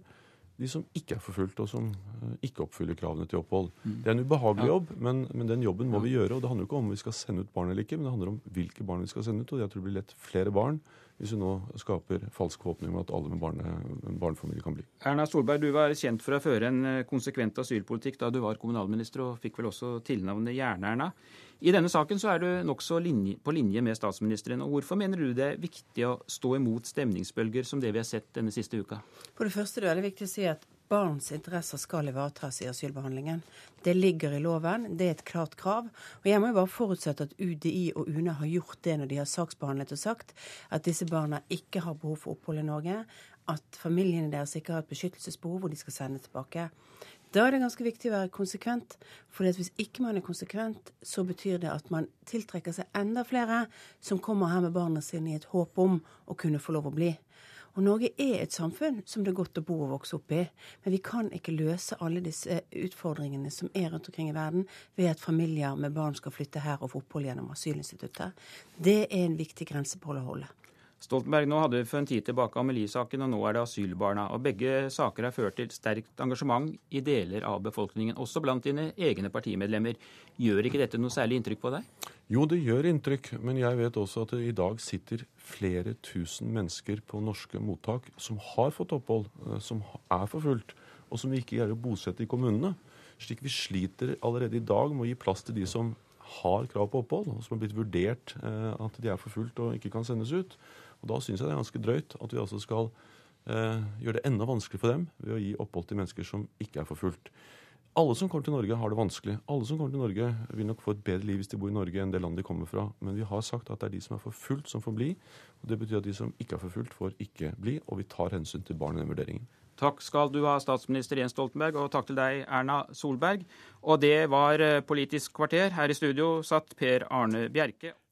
de som ikke er forfulgt, og som eh, ikke oppfyller kravene til opphold. Det er en ubehagelig Ja. jobb, men, men den jobben må vi gjøre. og Det handler jo ikke om vi skal sende ut barn eller ikke, men det handler om hvilke barn vi skal sende ut. Og jeg tror det blir lett flere barn hvis vi nå skaper falsk forhåpning om at alle med barne, barnefamilie kan bli. Erna Solberg, du var kjent for å føre en eh, konsekvent asylpolitikk da du var kommunalminister, og fikk vel også tilnavnet Jern-Erna. I denne saken så er du nokså linje, på linje med statsministeren. og Hvorfor mener du det er viktig å stå imot stemningsbølger som det vi har sett denne siste uka? For det første er det veldig viktig å si at barns interesser skal ivaretas i asylbehandlingen. Det ligger i loven, det er et klart krav. Og jeg må jo bare forutsette at UDI og UNE har gjort det når de har saksbehandlet og sagt at disse barna ikke har behov for opphold i Norge, at familiene deres ikke har et beskyttelsesbehov og de skal sende tilbake. Da er det ganske viktig å være konsekvent. For hvis ikke man er konsekvent, så betyr det at man tiltrekker seg enda flere som kommer her med barna sine i et håp om å kunne få lov å bli. Og Norge er et samfunn som det er godt å bo og vokse opp i. Men vi kan ikke løse alle disse utfordringene som er rundt omkring i verden, ved at familier med barn skal flytte her og få opphold gjennom asylinstituttet. Det er en viktig grensepål å holde. Stoltenberg, nå hadde vi for en tid tilbake Amelie-saken, og nå er det asylbarna. Og Begge saker har ført til sterkt engasjement i deler av befolkningen, også blant dine egne partimedlemmer. Gjør ikke dette noe særlig inntrykk på deg? Jo, det gjør inntrykk, men jeg vet også at det i dag sitter flere tusen mennesker på norske mottak som har fått opphold, eh, som er forfulgt, og som vi ikke greier å bosette i kommunene. Slik vi sliter allerede i dag med å gi plass til de som har krav på opphold, og som har blitt vurdert eh, at de er forfulgt og ikke kan sendes ut. Og Da syns jeg det er ganske drøyt at vi altså skal eh, gjøre det enda vanskeligere for dem ved å gi opphold til mennesker som ikke er forfulgt. Alle som kommer til Norge, har det vanskelig. Alle som kommer til Norge, vil nok få et bedre liv hvis de bor i Norge enn det landet de kommer fra. Men vi har sagt at det er de som er forfulgt, som får bli. og Det betyr at de som ikke er forfulgt, får ikke bli. Og vi tar hensyn til barn i den vurderingen. Takk skal du ha, statsminister Jens Stoltenberg, og takk til deg, Erna Solberg. Og det var eh, Politisk kvarter. Her i studio satt Per Arne Bjerke.